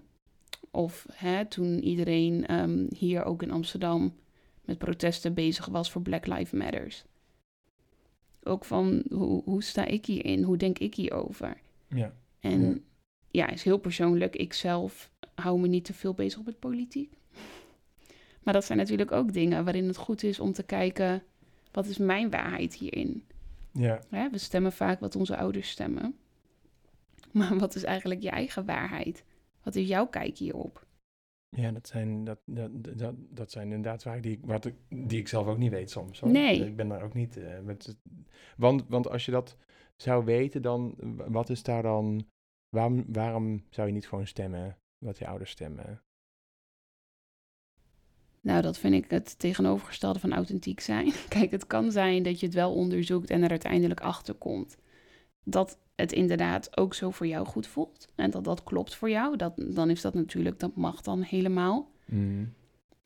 Of hè, toen iedereen um, hier ook in Amsterdam met protesten bezig was voor Black Lives Matters. Ook van hoe, hoe sta ik hierin? Hoe denk ik hierover? Ja. En Ja. ja, is heel persoonlijk. Ik zelf hou me niet te veel bezig met politiek. Maar dat zijn natuurlijk ook dingen waarin het goed is om te kijken... wat is mijn waarheid hierin? Ja. Hè, we stemmen vaak wat onze ouders stemmen. Maar wat is eigenlijk je eigen waarheid? Wat is jouw kijk hierop? Ja, dat zijn, dat, dat, dat, dat zijn inderdaad vragen die ik, wat ik, die ik zelf ook niet weet soms. Hoor. Nee. Ik ben daar ook niet eh, met. Want, want als je dat zou weten, dan w- wat is daar dan. Waarom, waarom zou je niet gewoon stemmen wat je ouders stemmen? Nou, dat vind ik het tegenovergestelde van authentiek zijn. Kijk, het kan zijn dat je het wel onderzoekt en er uiteindelijk achter komt dat het inderdaad ook zo voor jou goed voelt en dat dat klopt voor jou. Dat, dan is dat natuurlijk, dat mag dan helemaal. Mm.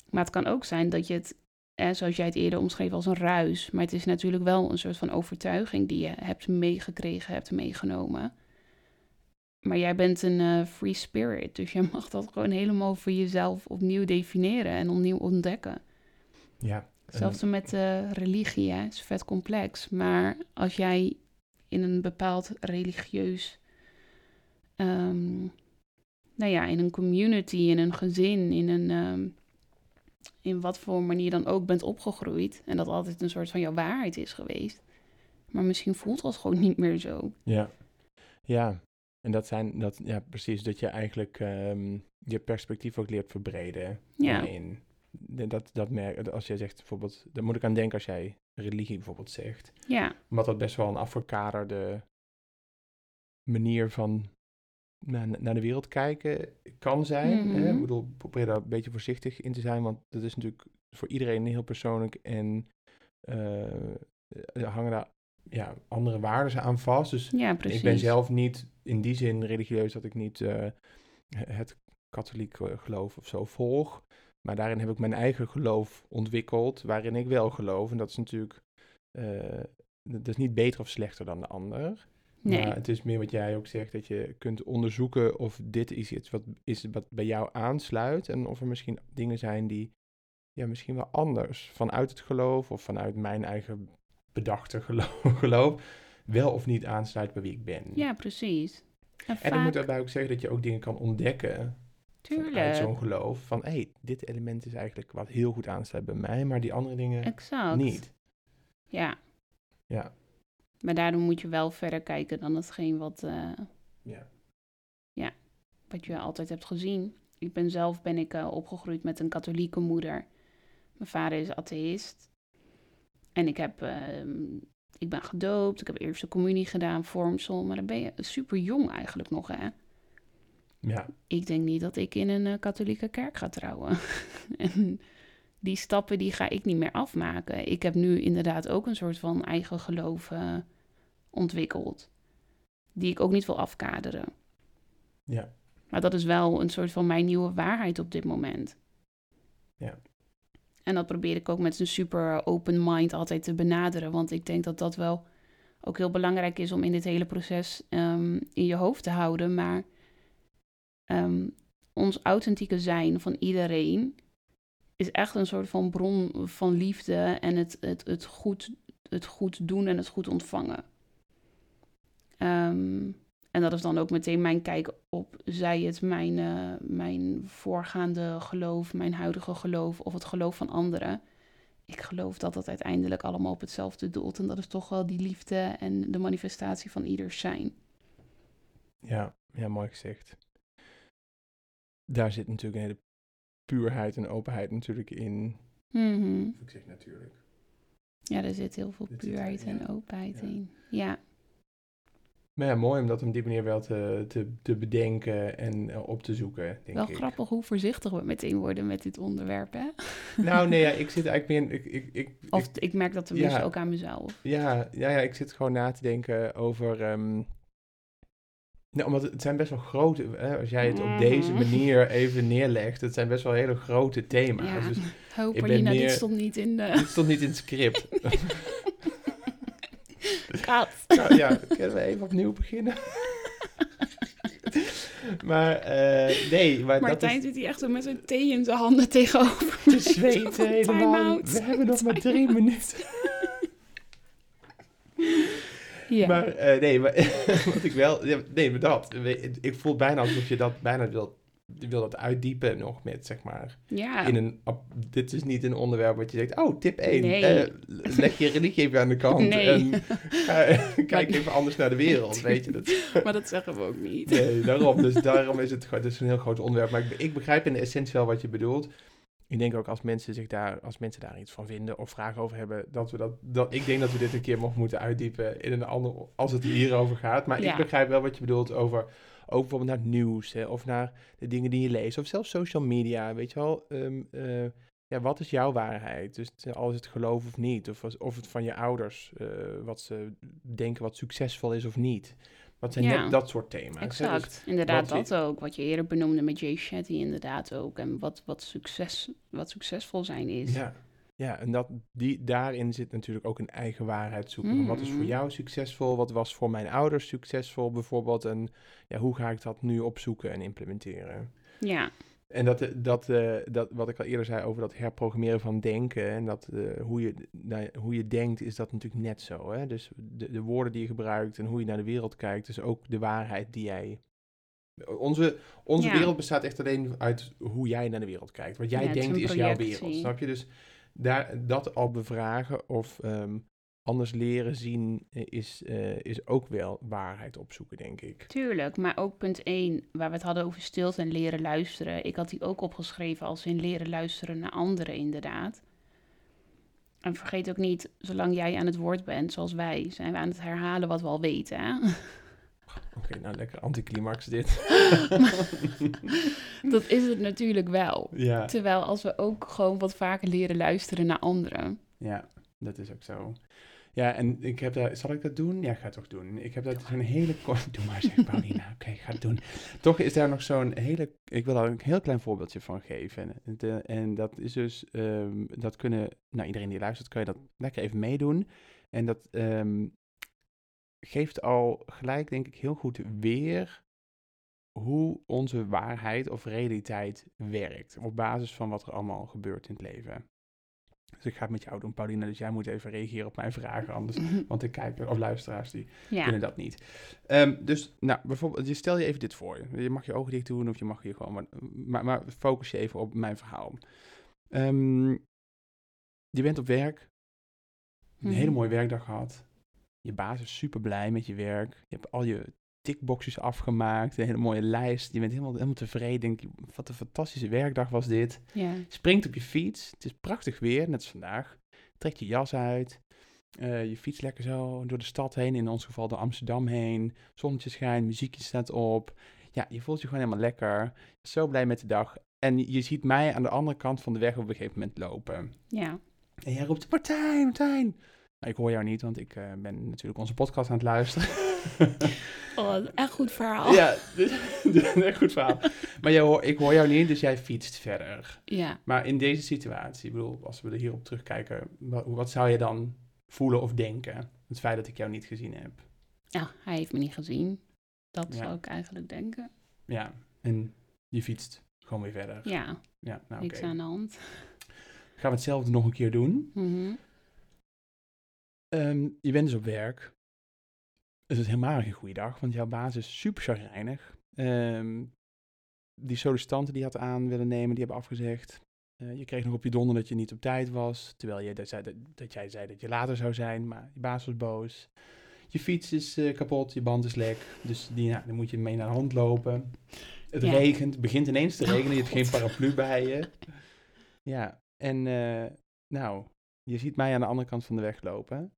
Maar het kan ook zijn dat je het, eh, zoals jij het eerder omschreef, als een ruis. Maar het is natuurlijk wel een soort van overtuiging die je hebt meegekregen, hebt meegenomen. Maar jij bent een eh, free spirit, dus jij mag dat gewoon helemaal voor jezelf opnieuw definiëren en opnieuw ontdekken. Ja. Zelfs met eh, religie, hè, is vet complex. Maar als jij in een bepaald religieus, ehm, nou ja, in een community, in een gezin, in een, ehm, in wat voor manier dan ook bent opgegroeid en dat altijd een soort van jouw waarheid is geweest, maar misschien voelt dat gewoon niet meer zo. Ja. Ja. En dat zijn, dat, ja, precies, dat je eigenlijk ehm, je perspectief ook leert verbreden. Ja. De- Dat, dat merk, als jij zegt bijvoorbeeld, daar moet ik aan denken als jij religie bijvoorbeeld zegt. Ja, Omdat dat best wel een afgekaderde manier van naar, naar de wereld kijken kan zijn. hè? Mhm. Ik bedoel, probeer daar een beetje voorzichtig in te zijn, want dat is natuurlijk voor iedereen heel persoonlijk en eh, er hangen daar ja, andere waarden aan vast. Dus ja, ik ben zelf niet in die zin religieus dat ik niet eh, het katholiek geloof of zo volg. Maar daarin heb ik mijn eigen geloof ontwikkeld, waarin ik wel geloof. En dat is natuurlijk, eh, dat is niet beter of slechter dan de ander. Nee, Maar het is meer wat jij ook zegt, dat je kunt onderzoeken of dit is iets wat, is wat bij jou aansluit. En of er misschien dingen zijn die ja, misschien wel anders vanuit het geloof of vanuit mijn eigen bedachte geloof, geloof wel of niet aansluit bij wie ik ben. ja, precies. En, En dan moet vaak, daarbij ook zeggen dat je ook dingen kan ontdekken tuurlijk, zo'n geloof. Van hé, hey, dit element is eigenlijk wat heel goed aansluit bij mij, maar die andere dingen exact. niet. Ja, Ja, maar daarom moet je wel verder kijken dan hetgeen wat, eh, ja. wat je altijd hebt gezien. Ik ben zelf ben ik eh, opgegroeid met een katholieke moeder. Mijn vader is atheïst. En ik, heb, ehm, ik ben gedoopt, ik heb eerste communie gedaan, vormsel. Maar dan ben je super jong eigenlijk nog, hè? Ja, Ik denk niet dat ik in een eh, katholieke kerk ga trouwen. en die stappen die ga ik niet meer afmaken. Ik heb nu inderdaad ook een soort van eigen geloof eh, ontwikkeld. Die ik ook niet wil afkaderen. ja, Maar dat is wel een soort van mijn nieuwe waarheid op dit moment. Ja. En dat probeer ik ook met een super open mind altijd te benaderen. Want ik denk dat dat wel ook heel belangrijk is om in dit hele proces ehm, in je hoofd te houden. Maar ehm, ons authentieke zijn van iedereen is echt een soort van bron van liefde en het, het, het, goed, het goed doen en het goed ontvangen. Ehm, en dat is dan ook meteen mijn kijk op, zij het mijn, eh, mijn voorgaande geloof, mijn huidige geloof of het geloof van anderen. Ik geloof dat dat uiteindelijk allemaal op hetzelfde doelt. En dat is toch wel die liefde en de manifestatie van ieders zijn. Ja, ja, mooi gezegd. Daar zit natuurlijk een hele puurheid en openheid natuurlijk in. Mhm. Ik zeg natuurlijk. Ja, er zit heel veel Dit puurheid en openheid Ja. in. Ja, Maar ja, mooi om dat op die manier wel te, te, te bedenken en eh, op te zoeken, denk wel ik. grappig hoe voorzichtig we meteen worden met dit onderwerp, hè? Nou, nee, ja, ik zit eigenlijk meer in... Ik, ik, ik, Of ik- ik merk dat tenminste ja. ook aan mezelf. ja, ja, ja, ik zit gewoon na te denken over... ehm, nou, omdat het zijn best wel grote... Hè, als jij het op deze Mhm. manier even neerlegt, het zijn best wel hele grote thema's. Ja, Dus ho, Paulina, meer- dit stond niet in de dit stond niet in het script. kat. Nou, ja, kunnen we even opnieuw beginnen? maar eh, nee, maar dat Martijn is zit hier echt zo met zijn thee in zijn handen tegenover. te zweten helemaal. We hebben nog maar drie minuten. Ja. Maar eh, nee, maar wat ik wel... Nee, maar dat. Ik voel bijna alsof je dat bijna wil, wil dat uitdiepen nog met, zeg maar... ja. In een, dit is niet een onderwerp wat je denkt... Oh, tip 1. Nee. leg je religie even aan de kant. Nee. En kijk even anders naar de wereld, weet je. Dat, maar dat zeggen we ook niet. Nee, daarom. Dus daarom is het, het is een heel groot onderwerp. Maar ik, ik begrijp in de essentie wel wat je bedoelt. Ik denk ook als mensen, zich daar, als mensen daar iets van vinden of vragen over hebben, dat we dat, dat ik denk dat we dit een keer nog moeten uitdiepen in een ander, als het hierover gaat. Maar Ja. ik begrijp wel wat je bedoelt over, ook bijvoorbeeld naar het nieuws hè, of naar de dingen die je leest of zelfs social media, weet je wel. Ehm, eh, ja, wat is jouw waarheid? Dus eh, al is het geloof of niet, of, of het van je ouders, eh, wat ze denken wat succesvol is of niet. Wat zijn Ja. net dat soort thema's. Dus- Exact, inderdaad dat ook. Wat je eerder benoemde met Jay Shetty inderdaad ook. En wat, wat, succes, wat succesvol zijn is. Ja, ja en dat, die, daarin zit natuurlijk ook een eigen waarheid zoeken. Wat is voor Mhm. jou succesvol? Wat was voor mijn ouders succesvol bijvoorbeeld? En ja, hoe ga ik dat nu opzoeken en implementeren? Ja, En dat, eh, dat, eh, dat, wat ik al eerder zei over dat herprogrammeren van denken en dat eh, hoe, je, nou, hoe je denkt, is dat natuurlijk net zo. Hè? Dus de, de woorden die je gebruikt en hoe je naar de wereld kijkt, is ook de waarheid die jij. Onze, onze Ja. wereld bestaat echt alleen uit hoe jij naar de wereld kijkt. Wat jij Ja, denkt is jouw wereld. Snap je? Dus daar, dat al bevragen of ehm, anders leren zien, eh, is, eh, is ook wel waarheid opzoeken, denk ik. tuurlijk. Maar ook punt 1, waar we het hadden over stilte en leren luisteren. Ik had die ook opgeschreven als in leren luisteren naar anderen, inderdaad. En vergeet ook niet, zolang jij aan het woord bent, zoals wij, zijn we aan het herhalen wat we al weten. Hè? Oké, nou lekker anticlimax dit. Dat is het natuurlijk wel. ja. Terwijl als we ook gewoon wat vaker leren luisteren naar anderen. Ja, dat is ook zo. Ja, en ik heb daar, zal ik dat doen? Ja, ik ga het toch doen. Ik heb daar zo'n hele korte, doe maar zeg Paulina, oké, ik ga het doen. Toch is daar nog zo'n hele, ik wil daar een heel klein voorbeeldje van geven. En, de- en dat is dus, ehm, dat kunnen, nou iedereen die luistert, kan je dat lekker even meedoen. En dat ehm, geeft al gelijk, denk ik, heel goed weer hoe onze waarheid of realiteit werkt. Op basis van wat er allemaal gebeurt in het leven. Dus ik ga het met jou doen, Paulina. Dus jij moet even reageren op mijn vragen. Anders, want de kijkers of luisteraars die Ja, kunnen dat niet. Ehm, dus, nou, bijvoorbeeld, je stel je even dit voor. Je mag je ogen dicht doen of je mag hier gewoon... Maar, maar, maar focus je even op mijn verhaal. Ehm, je bent op werk. Een hele Mhm. mooie werkdag gehad. Je baas is super blij met je werk. Je hebt al je tickboxjes afgemaakt. Een hele mooie lijst. Je bent helemaal, helemaal tevreden. Denk, wat een fantastische werkdag was dit. ja. Springt op je fiets. Het is prachtig weer, net als vandaag. Trek je jas uit. Eh, je fiets lekker zo door de stad heen. In ons geval door Amsterdam heen. Zonnetje schijnt, muziekje staat op. Ja, je voelt je gewoon helemaal lekker. Zo blij met de dag. En je ziet mij aan de andere kant van de weg op een gegeven moment lopen. ja. En jij roept, Martijn, Martijn. Maar ik hoor jou niet, want ik eh, ben natuurlijk onze podcast aan het luisteren. Oh, echt goed verhaal. ja, dus- goed verhaal. Maar jij hoor, ik hoor jou niet, dus jij fietst verder. Ja. Maar in deze situatie, ik bedoel, als we er hierop terugkijken, wat, wat zou je dan voelen of denken? Het feit dat ik jou niet gezien heb. Ja, hij heeft me niet gezien. Dat Ja. zou ik eigenlijk denken. Ja, en je fietst gewoon weer verder. Ja, Ja, nou niks aan de hand. Gaan we hetzelfde nog een keer doen. Mhm. Ehm, je bent dus op werk. Het is helemaal geen goede dag, want jouw baas is super chagrijnig. Ehm, die sollicitanten die had aan willen nemen, die hebben afgezegd. Eh, je kreeg nog op je donder dat je niet op tijd was, terwijl je dat, zei, dat, dat jij zei dat je later zou zijn, maar je baas was boos. Je fiets is eh, kapot, je band is lek, dus die, nou, dan moet je mee naar de hand lopen. Het Ja. regent, het begint ineens te Oh, regenen, je hebt geen paraplu bij je. Ja, en eh, nou, je ziet mij aan de andere kant van de weg lopen.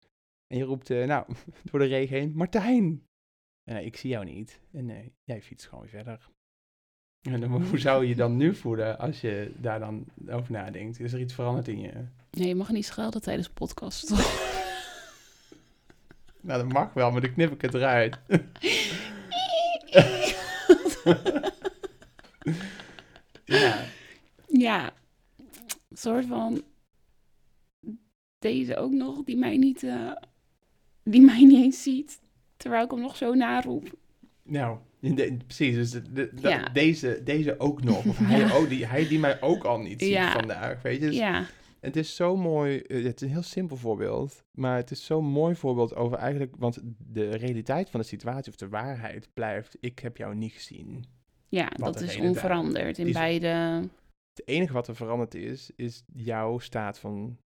En je roept, eh, nou, door de regen heen, Martijn! Eh, ik zie jou niet. En eh, jij fietst gewoon weer verder. En dan, hoe zou je je dan nu voelen als je daar dan over nadenkt? Is er iets veranderd in je? Nee, je mag niet schelden tijdens de podcast. Nou, dat mag wel, maar dan knip ik het eruit. ja, ja, een soort van deze ook nog, die mij niet, die mij niet eens ziet. Terwijl ik hem nog zo naroep. nou, de- precies. Dus de- de- de- Ja. deze, deze ook nog. Of hij, Ja. ook, die, hij die mij ook al niet ziet Ja. vandaag, weet je. Dus ja, Het is zo mooi, eh, het is een heel simpel voorbeeld, maar het is zo'n mooi voorbeeld over eigenlijk, want de realiteit van de situatie of de waarheid blijft, ik heb jou niet gezien. ja Wat dat is onveranderd in is- beide. Het enige wat er veranderd is, is jouw staat van,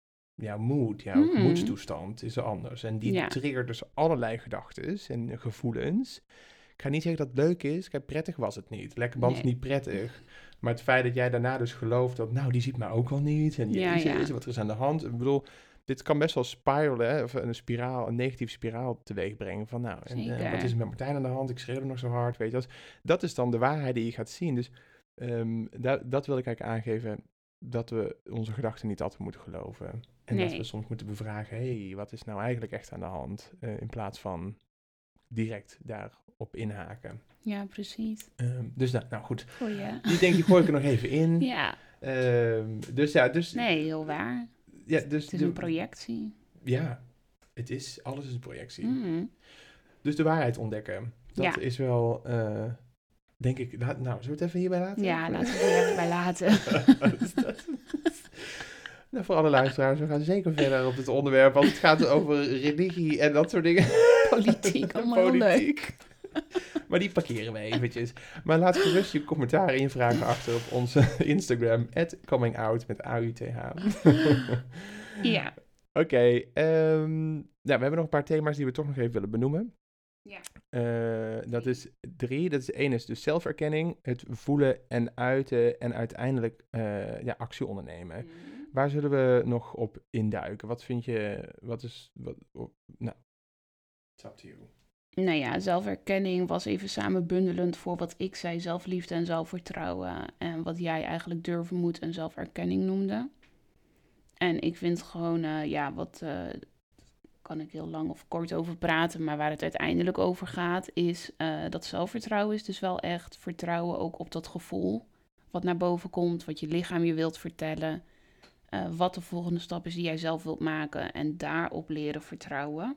jouw moed, jouw Mm. gemoedstoestand is anders. En die Ja. triggert dus allerlei gedachten en gevoelens. Ik ga niet zeggen dat het leuk is, kijk, prettig was het niet. Lekker band is Nee. niet prettig. Maar het feit dat jij daarna dus gelooft dat, nou, die ziet mij ook wel niet. En Ja, ja. wat er is aan de hand. Ik bedoel, dit kan best wel spiralen, hè, of een spiraal, een negatieve spiraal teweeg brengen. Van nou, en, eh, wat is er met Martijn aan de hand? Ik schreeuw nog zo hard, weet je. Dat, dat is dan de waarheid die je gaat zien. Dus ehm, da- dat wil ik eigenlijk aangeven, dat we onze gedachten niet altijd moeten geloven. En dat we soms moeten bevragen, hé, hey, wat is nou eigenlijk echt aan de hand? Eh, in plaats van direct daarop inhaken. Ja, precies. Ehm, dus dat, nou goed, Goeie. die denk ik gooi ik er nog even in. Ja, Ehm, dus ja, dus... nee, heel waar. ja, dus Het is de- een projectie. Ja, het is, alles is een projectie. Mm. Dus de waarheid ontdekken, dat Ja. is wel, eh, denk ik, nou, zullen we het even hierbij laten? Ja, laten we het er even bij laten. Nou, voor alle luisteraars, we gaan zeker verder op dit onderwerp, want het gaat over religie en dat soort dingen. Politiek, allemaal leuk. Maar die parkeren we eventjes. Maar laat gerust je commentaar en je vragen achter op onze Instagram, comingout met A-U-T-H. Ja. Oké, ehm, nou, we hebben nog een paar thema's die we toch nog even willen benoemen. Ja. Eh, dat is drie. Dat is één is dus zelferkenning, het voelen en uiten en uiteindelijk eh, ja, actie ondernemen. Waar zullen we nog op induiken? Wat vind je, wat is, wat, oh, nou, it's up to you. Nou ja, zelferkenning was even samen bundelend voor wat ik zei, zelfliefde en zelfvertrouwen. En wat jij eigenlijk durven moet en zelferkenning noemde. En ik vind gewoon, eh, ja, wat kan ik heel lang of kort over praten, maar waar het uiteindelijk over gaat, is eh, dat zelfvertrouwen is dus wel echt vertrouwen ook op dat gevoel wat naar boven komt, wat je lichaam je wilt vertellen, eh, wat de volgende stap is die jij zelf wilt maken en daarop leren vertrouwen.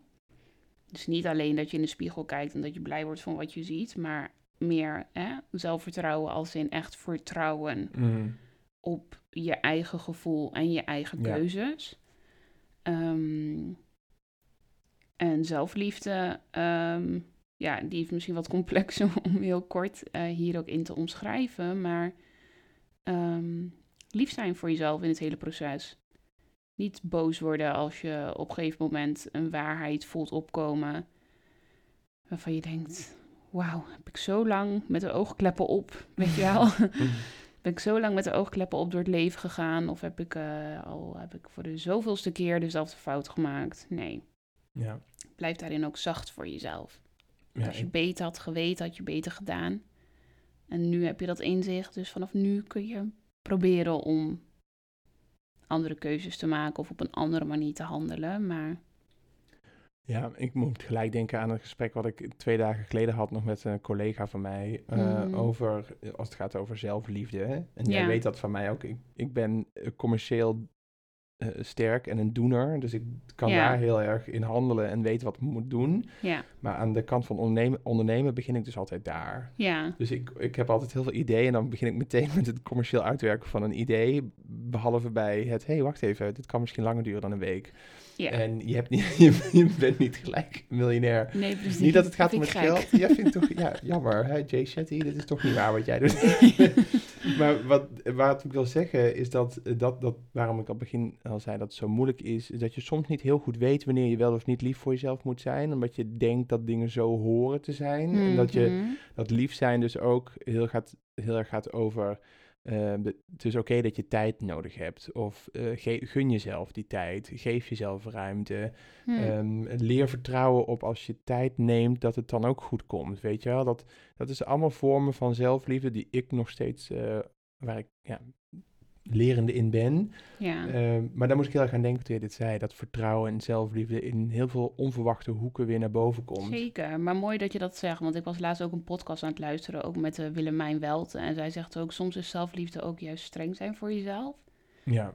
Dus niet alleen dat je in de spiegel kijkt en dat je blij wordt van wat je ziet, maar meer hè, zelfvertrouwen als in echt vertrouwen op je eigen gevoel en je eigen Ja. keuzes. En zelfliefde, ehm, ja, die is misschien wat complexer om heel kort eh, hier ook in te omschrijven, maar ehm, lief zijn voor jezelf in het hele proces. Niet boos worden als je op een gegeven moment een waarheid voelt opkomen waarvan je denkt, wauw, heb ik zo lang met de oogkleppen op, weet je wel? ben ik zo lang met de oogkleppen op door het leven gegaan? Of heb ik eh, al heb ik voor de zoveelste keer dezelfde fout gemaakt? Nee, Ja, blijf daarin ook zacht voor jezelf. ja Als je ik- beter had geweten, had je beter gedaan. En nu heb je dat inzicht, dus vanaf nu kun je proberen om andere keuzes te maken of op een andere manier te handelen. Maar Ja, ik moet gelijk denken aan een gesprek wat ik twee dagen geleden had nog met een collega van mij. eh, Mhm. Over, als het gaat over zelfliefde. Hè? En jij Ja. weet dat van mij ook. Ik, ik ben commercieel eh, sterk en een doener. Dus ik kan Ja. daar heel erg in handelen en weten wat ik moet doen. Ja, Maar aan de kant van ondernemen, ondernemen begin ik dus altijd daar. ja, Dus ik, ik heb altijd heel veel ideeën en dan begin ik meteen met het commercieel uitwerken van een idee. Behalve bij het, hé, hey, wacht even, dit kan misschien langer duren dan een week. ja. En je, hebt niet, je, je bent niet gelijk miljonair. nee, precies. Niet dat het gaat om het geld. Ja, vind ik toch, ja, jammer. Hè? Jay Shetty, dit is toch niet waar wat jij doet. maar wat, wat ik wil zeggen is dat, dat, dat, waarom ik al begin al zei dat het zo moeilijk is, is dat je soms niet heel goed weet wanneer je wel of niet lief voor jezelf moet zijn. Omdat je denkt dat dingen zo horen te zijn. En dat je Mhm. dat lief zijn dus ook heel, gaat, heel erg gaat over. De- het is oké dat je tijd nodig hebt. Of eh, ge- gun jezelf die tijd. Geef jezelf ruimte. Hm. Ehm, leer vertrouwen op als je tijd neemt, dat het dan ook goed komt. Weet je wel? Dat, dat is allemaal vormen van zelfliefde die ik nog steeds, eh, waar ik ja, lerende in ben. ja. Ehm, maar daar moest ik heel erg aan denken toen je dit zei. Dat vertrouwen en zelfliefde in heel veel onverwachte hoeken weer naar boven komt. Zeker, maar mooi dat je dat zegt. Want ik was laatst ook een podcast aan het luisteren, ook met uh, Willemijn Welte. En zij zegt ook, soms is zelfliefde ook juist streng zijn voor jezelf. Ja,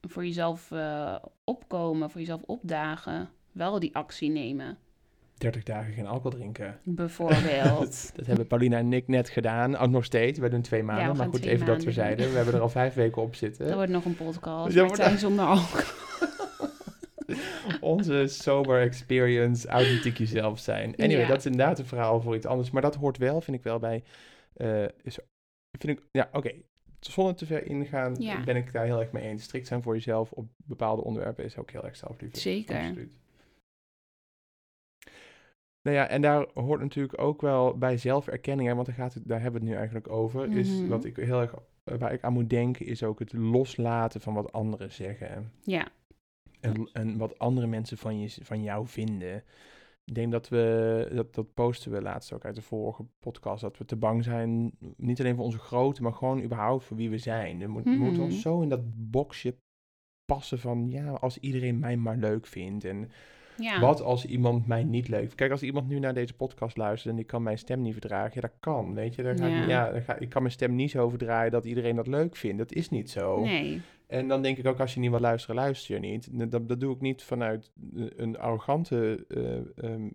Voor jezelf eh, opkomen, voor jezelf opdagen. Wel die actie nemen, 30 dagen geen alcohol drinken. bijvoorbeeld. Dat hebben Paulina en ik net gedaan. Ook nog steeds. Wij doen twee maanden. we maar goed, even dat we zeiden. We hebben er al vijf weken op zitten. Dat wordt nog een podcast. Maar Martijn zonder alcohol. Onze sober experience, authentiek jezelf zijn. Anyway, Ja. dat is inderdaad een verhaal voor iets anders. Maar dat hoort wel, vind ik wel, bij... eh, is, vind ik, ja, oké. Zonder te ver ingaan, Ja. ben ik daar heel erg mee eens. Strikt zijn voor jezelf op bepaalde onderwerpen is ook heel erg zelfliefde. Zeker. Absoluut. Nou ja, en daar hoort natuurlijk ook wel bij zelferkenning, hè, want daar, gaat het, daar hebben we het nu eigenlijk over. Is Mhm. wat ik heel erg, waar ik aan moet denken, is ook het loslaten van wat anderen zeggen. Ja, En, en wat andere mensen van, je, van jou vinden. Ik denk dat we, dat, dat posten we laatst ook uit de vorige podcast, dat we te bang zijn, niet alleen voor onze grootte, maar gewoon überhaupt voor wie we zijn. We, moet- we moeten Mhm. ons zo in dat boxje passen van, ja, als iedereen mij maar leuk vindt. En ja. wat als iemand mij niet leuk vindt? Kijk, als iemand nu naar deze podcast luistert en die kan mijn stem niet verdragen, ja, dat kan, weet je. Dan ga Ja. ik, ja, dan ga, ik kan mijn stem niet zo verdraaien dat iedereen dat leuk vindt. Dat is niet zo. Nee, En dan denk ik ook, als je niet wil luisteren, luister je niet. Dat, dat doe ik niet vanuit eh, een arrogante, eh, ehm,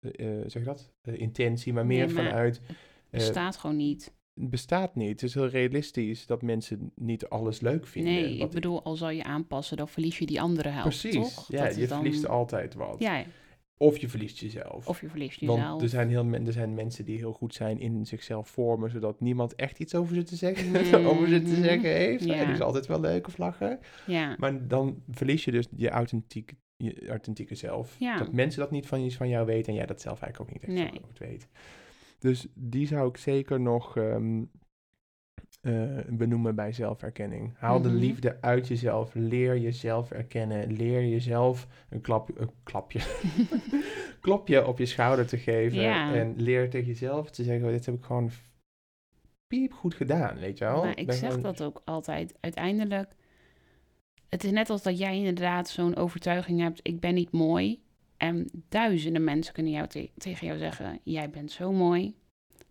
eh, zeg je dat, intentie, maar meer Nee, maar vanuit, het bestaat gewoon niet. Bestaat niet. Het is heel realistisch dat mensen niet alles leuk vinden. Nee, ik bedoel, al zal je aanpassen, dan verlies je die andere helft, Precies, toch? ja, Dat je dan- verliest altijd wat. Ja, Of je verliest jezelf. of je verliest jezelf. Want er zijn, heel, er zijn mensen die heel goed zijn in zichzelf vormen, zodat niemand echt iets over ze te zeggen, over ze te zeggen heeft. Ja. En die is altijd wel leuk of lachen. Ja, Maar dan verlies je dus je authentieke, je authentieke zelf. Ja. Dat mensen dat niet van, van jou weten en jij dat zelf eigenlijk ook niet echt Nee. goed weet. Dus die zou ik zeker nog ehm, eh, benoemen bij zelferkenning. Haal de Mhm. liefde uit jezelf. Leer jezelf erkennen. Leer jezelf een, klap, een klapje, klopje op je schouder te geven. En leer tegen jezelf te zeggen, dit heb ik gewoon piep goed gedaan, weet je wel. maar ik Ben zeg gewoon- dat ook altijd. Uiteindelijk, het is net als dat jij inderdaad zo'n overtuiging hebt, ik ben niet mooi. En duizenden mensen kunnen jou te- tegen jou zeggen, jij bent zo mooi.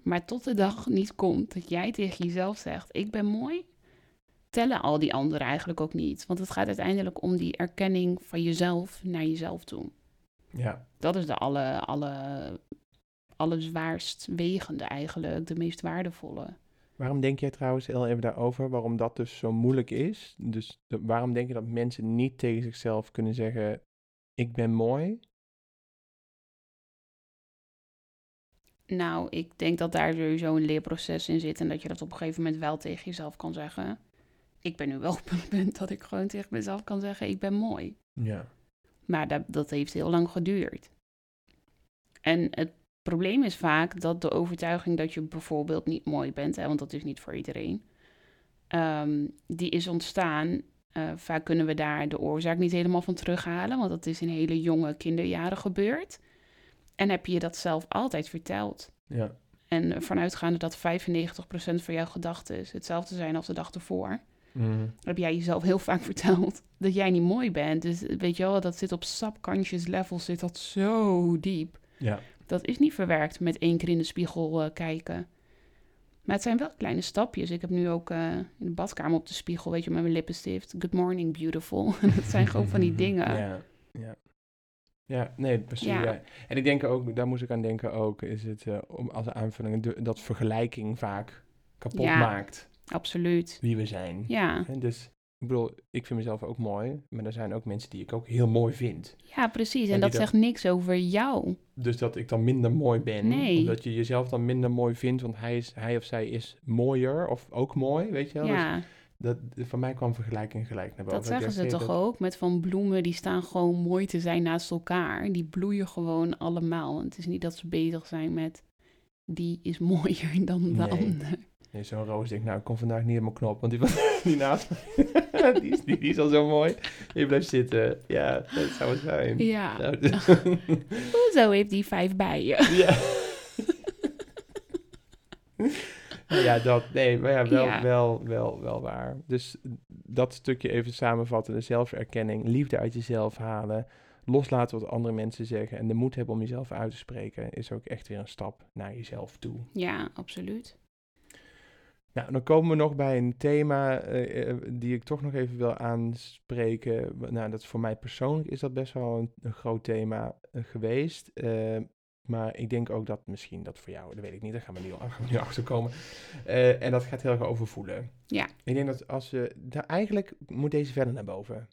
Maar tot de dag niet komt dat jij tegen jezelf zegt, ik ben mooi, tellen al die anderen eigenlijk ook niet. Want het gaat uiteindelijk om die erkenning van jezelf naar jezelf toe. Ja, Dat is de alle, alle, wegende eigenlijk, de meest waardevolle. Waarom denk jij trouwens heel even daarover, waarom dat dus zo moeilijk is? Dus de- waarom denk je dat mensen niet tegen zichzelf kunnen zeggen, ik ben mooi? Nou, ik denk dat daar sowieso een leerproces in zit en dat je dat op een gegeven moment wel tegen jezelf kan zeggen. Ik ben nu wel op een punt dat ik gewoon tegen mezelf kan zeggen, ik ben mooi. Ja. Maar dat, dat heeft heel lang geduurd. En het probleem is vaak dat de overtuiging dat je bijvoorbeeld niet mooi bent, hè, want dat is niet voor iedereen, ehm, die is ontstaan. Eh, vaak kunnen we daar de oorzaak niet helemaal van terughalen, want dat is in hele jonge kinderjaren gebeurd. En heb je je dat zelf altijd verteld. Ja. En ervan uitgaande dat 95% van jouw gedachten hetzelfde zijn als de dag ervoor, Mhm. heb jij jezelf heel vaak verteld dat jij niet mooi bent. Dus weet je wel, dat zit op subconscious level, zit dat zo diep. Ja. Dat is niet verwerkt met één keer in de spiegel eh, kijken. Maar het zijn wel kleine stapjes. Ik heb nu ook eh, in de badkamer op de spiegel, weet je, met mijn lippenstift. Good morning, beautiful. dat zijn gewoon van die dingen. Ja, ja. Ja, nee, precies. Ja. Ja. En ik denk ook, daar moest ik aan denken ook, is het eh, om als aanvulling de- dat vergelijking vaak kapot Ja. maakt Absoluut. wie we zijn. Ja. En dus, ik bedoel, ik vind mezelf ook mooi, maar er zijn ook mensen die ik ook heel mooi vind. ja, precies. En En dat zegt niks over jou. Dus dat ik dan minder mooi ben. Nee. Of dat je jezelf dan minder mooi vindt, want hij, is, hij of zij is mooier of ook mooi, weet je wel. Dus Ja, dat, van mij kwam vergelijking gelijk naar boven. dat zeggen ze toch dat- ook? Met van bloemen, die staan gewoon mooi te zijn naast elkaar. Die bloeien gewoon allemaal. En het is niet dat ze bezig zijn met... Die is mooier dan de Nee. ander. Nee, zo'n roos denkt, nou, ik kom vandaag niet helemaal knop, want die was die naast die, is, die, die is al zo mooi. Je blijft zitten. Ja, dat zou het zijn. Ja. Nou, Hoezo heeft die vijf bijen? ja. Ja, dat, nee, maar ja, wel, Ja. Wel, wel, wel waar. Dus dat stukje even samenvatten, de zelferkenning, liefde uit jezelf halen, loslaten wat andere mensen zeggen en de moed hebben om jezelf uit te spreken, is ook echt weer een stap naar jezelf toe. Ja, absoluut. Nou, dan komen we nog bij een thema eh, die ik toch nog even wil aanspreken. Nou, dat voor mij persoonlijk is dat best wel een, een groot thema eh, geweest. Maar ik denk ook dat misschien dat voor jou, dat weet ik niet, daar gaan we nu, gaan we nu achter komen. Eh, en dat gaat heel erg over voelen. Ja. Ik denk dat als je, daar eigenlijk moet deze verder naar boven.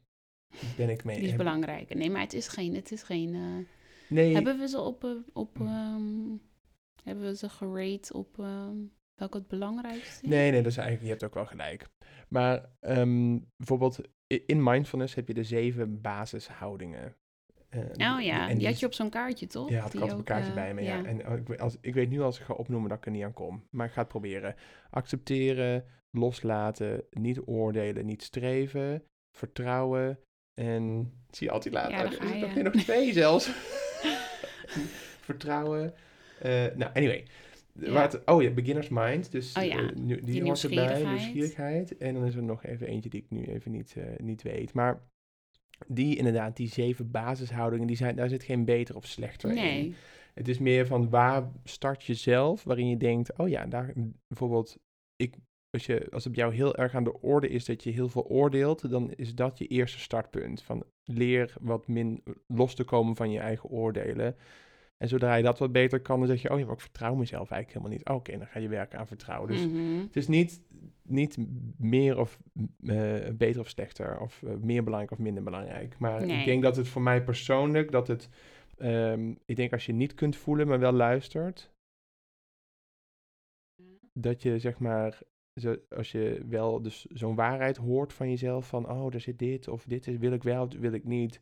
Ben ik mee. Die is heb- belangrijk. Nee, maar het is geen... Het is geen eh, Nee, Hebben we ze op... eh, op ehm, hebben we ze gerate op ehm, welke het belangrijkste is? Nee, nee, dat is eigenlijk, je hebt ook wel gelijk. Maar ehm, bijvoorbeeld in mindfulness heb je de zeven basishoudingen. Eh, Oh ja, en die had je op zo'n kaartje, toch? Ja, had ik altijd een ook, kaartje eh, bij me, ja. En oh, ik, weet- als, ik weet nu als ik ga opnoemen dat ik er niet aan kom. Maar ik ga het proberen. Accepteren, loslaten, niet oordelen, niet streven, vertrouwen en... Zie je altijd later? Ja, het nog, je. nog twee zelfs. vertrouwen. Eh, nou, anyway. Ja. Waar het- oh ja, beginner's mind. Dus Oh ja, nu, die, die hoort erbij, nieuwsgierigheid. En dan is er nog even eentje die ik nu even niet, niet weet. Maar die inderdaad, die zeven basishoudingen, die zijn, daar zit geen beter of slechter in. Nee. Het is meer van waar start je zelf, waarin je denkt, oh ja, daar bijvoorbeeld, ik, als, je, als het bij jou heel erg aan de orde is dat je heel veel oordeelt, dan is dat je eerste startpunt. Van leer wat min los te komen van je eigen oordelen. En zodra je dat wat beter kan, dan zeg je, oh ja, maar ik vertrouw mezelf eigenlijk helemaal niet. Oh, Oké, dan ga je werken aan vertrouwen. Dus Mhm. het is niet, niet meer of eh, beter of slechter, of eh, meer belangrijk of minder belangrijk. Maar Nee. ik denk dat het voor mij persoonlijk, dat het, ehm, ik denk als je niet kunt voelen, maar wel luistert, dat je zeg maar, zo, als je wel dus zo'n waarheid hoort van jezelf, van oh, er zit dit, of dit is, wil ik wel, of wil ik niet.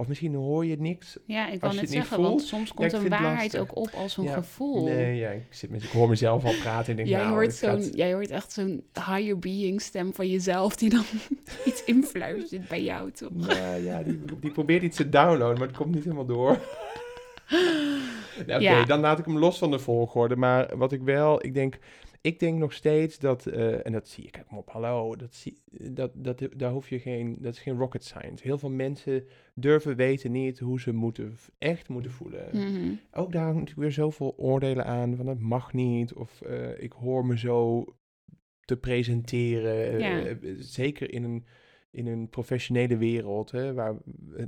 Of misschien hoor je niks. Ja, ik kan het zeggen, want soms komt een waarheid ook op als een Ja, gevoel. Nee, ja, ik, zit met, ik hoor mezelf al praten en denk, Jij, nou, hoort gaat- jij hoort echt zo'n higher being stem van jezelf die dan iets influistert bij jou, toch? Nou ja, die, die probeert iets te downloaden, maar het komt niet helemaal door. Nou, Oké, Ja. dan laat ik hem los van de volgorde. Maar wat ik wel, ik denk, ik denk nog steeds dat, eh, en dat zie ik, kijk maar op, hallo, dat, zie, dat, dat, daar hoef je geen, dat is geen rocket science. Heel veel mensen durven weten niet hoe ze moeten, echt moeten voelen. Mhm. Ook daar hangt natuurlijk weer zoveel oordelen aan, van het mag niet, of eh, ik hoor me zo te presenteren. Ja. Eh, zeker in een, in een professionele wereld, hè, waar,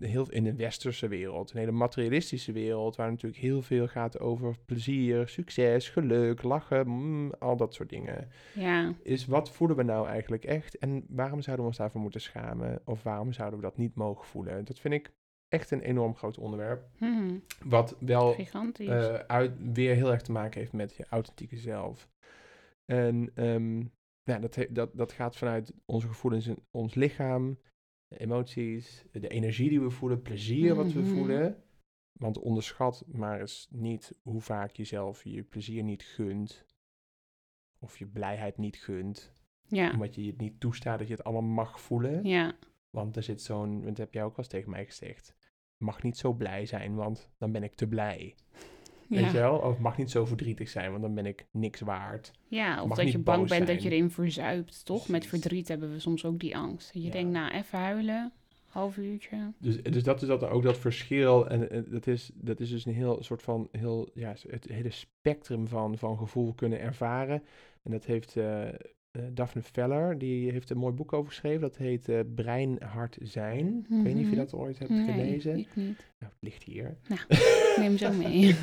heel, in een westerse wereld, een hele materialistische wereld, waar natuurlijk heel veel gaat over plezier, succes, geluk, lachen, mm, al dat soort dingen. Ja, Is wat voelen we nou eigenlijk echt en waarom zouden we ons daarvoor moeten schamen? Of waarom zouden we dat niet mogen voelen? Dat vind ik echt een enorm groot onderwerp. Mhm. Wat wel eh, uit, weer heel erg te maken heeft met je authentieke zelf. En ehm, nou, dat, dat, dat gaat vanuit onze gevoelens in ons lichaam, de emoties, de energie die we voelen, plezier wat we Mhm. voelen. Want onderschat maar eens niet hoe vaak je zelf je plezier niet gunt. Of je blijheid niet gunt. ja, Omdat je het niet toestaat dat je het allemaal mag voelen. ja, Want er zit zo'n, dat heb jij ook wel eens tegen mij gezegd. Mag niet zo blij zijn, want dan ben ik te blij. Weet je wel? Of mag niet zo verdrietig zijn, want dan ben ik niks waard. ja, of mag dat je bang bent dat je erin verzuipt, toch? Met verdriet hebben we soms ook die angst. Dat je Ja. denkt, nou, even huilen, half uurtje. Dus, dus dat is dat ook dat verschil. En eh, dat, is, dat is dus een heel soort van heel, ja, het hele spectrum van, van gevoel kunnen ervaren. En dat heeft eh, eh, Daphne Feller, die heeft een mooi boek over geschreven. Dat heet eh Brein, Hart, Zijn. Ik weet niet of je Mhm. dat ooit hebt Nee, gelezen. ik niet. Nou, het ligt hier. Ik neem zo mee.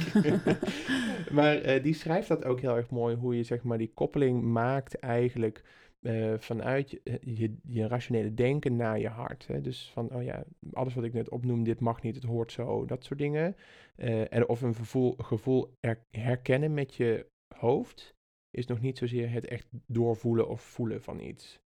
maar eh, die schrijft dat ook heel erg mooi, hoe je zeg maar die koppeling maakt eigenlijk vanuit je, je, je rationele denken naar je hart. Hè? Dus van, oh ja, alles wat ik net opnoem, dit mag niet, het hoort zo, dat soort dingen. En of een gevoel, gevoel er- herkennen met je hoofd is nog niet zozeer het echt doorvoelen of voelen van iets.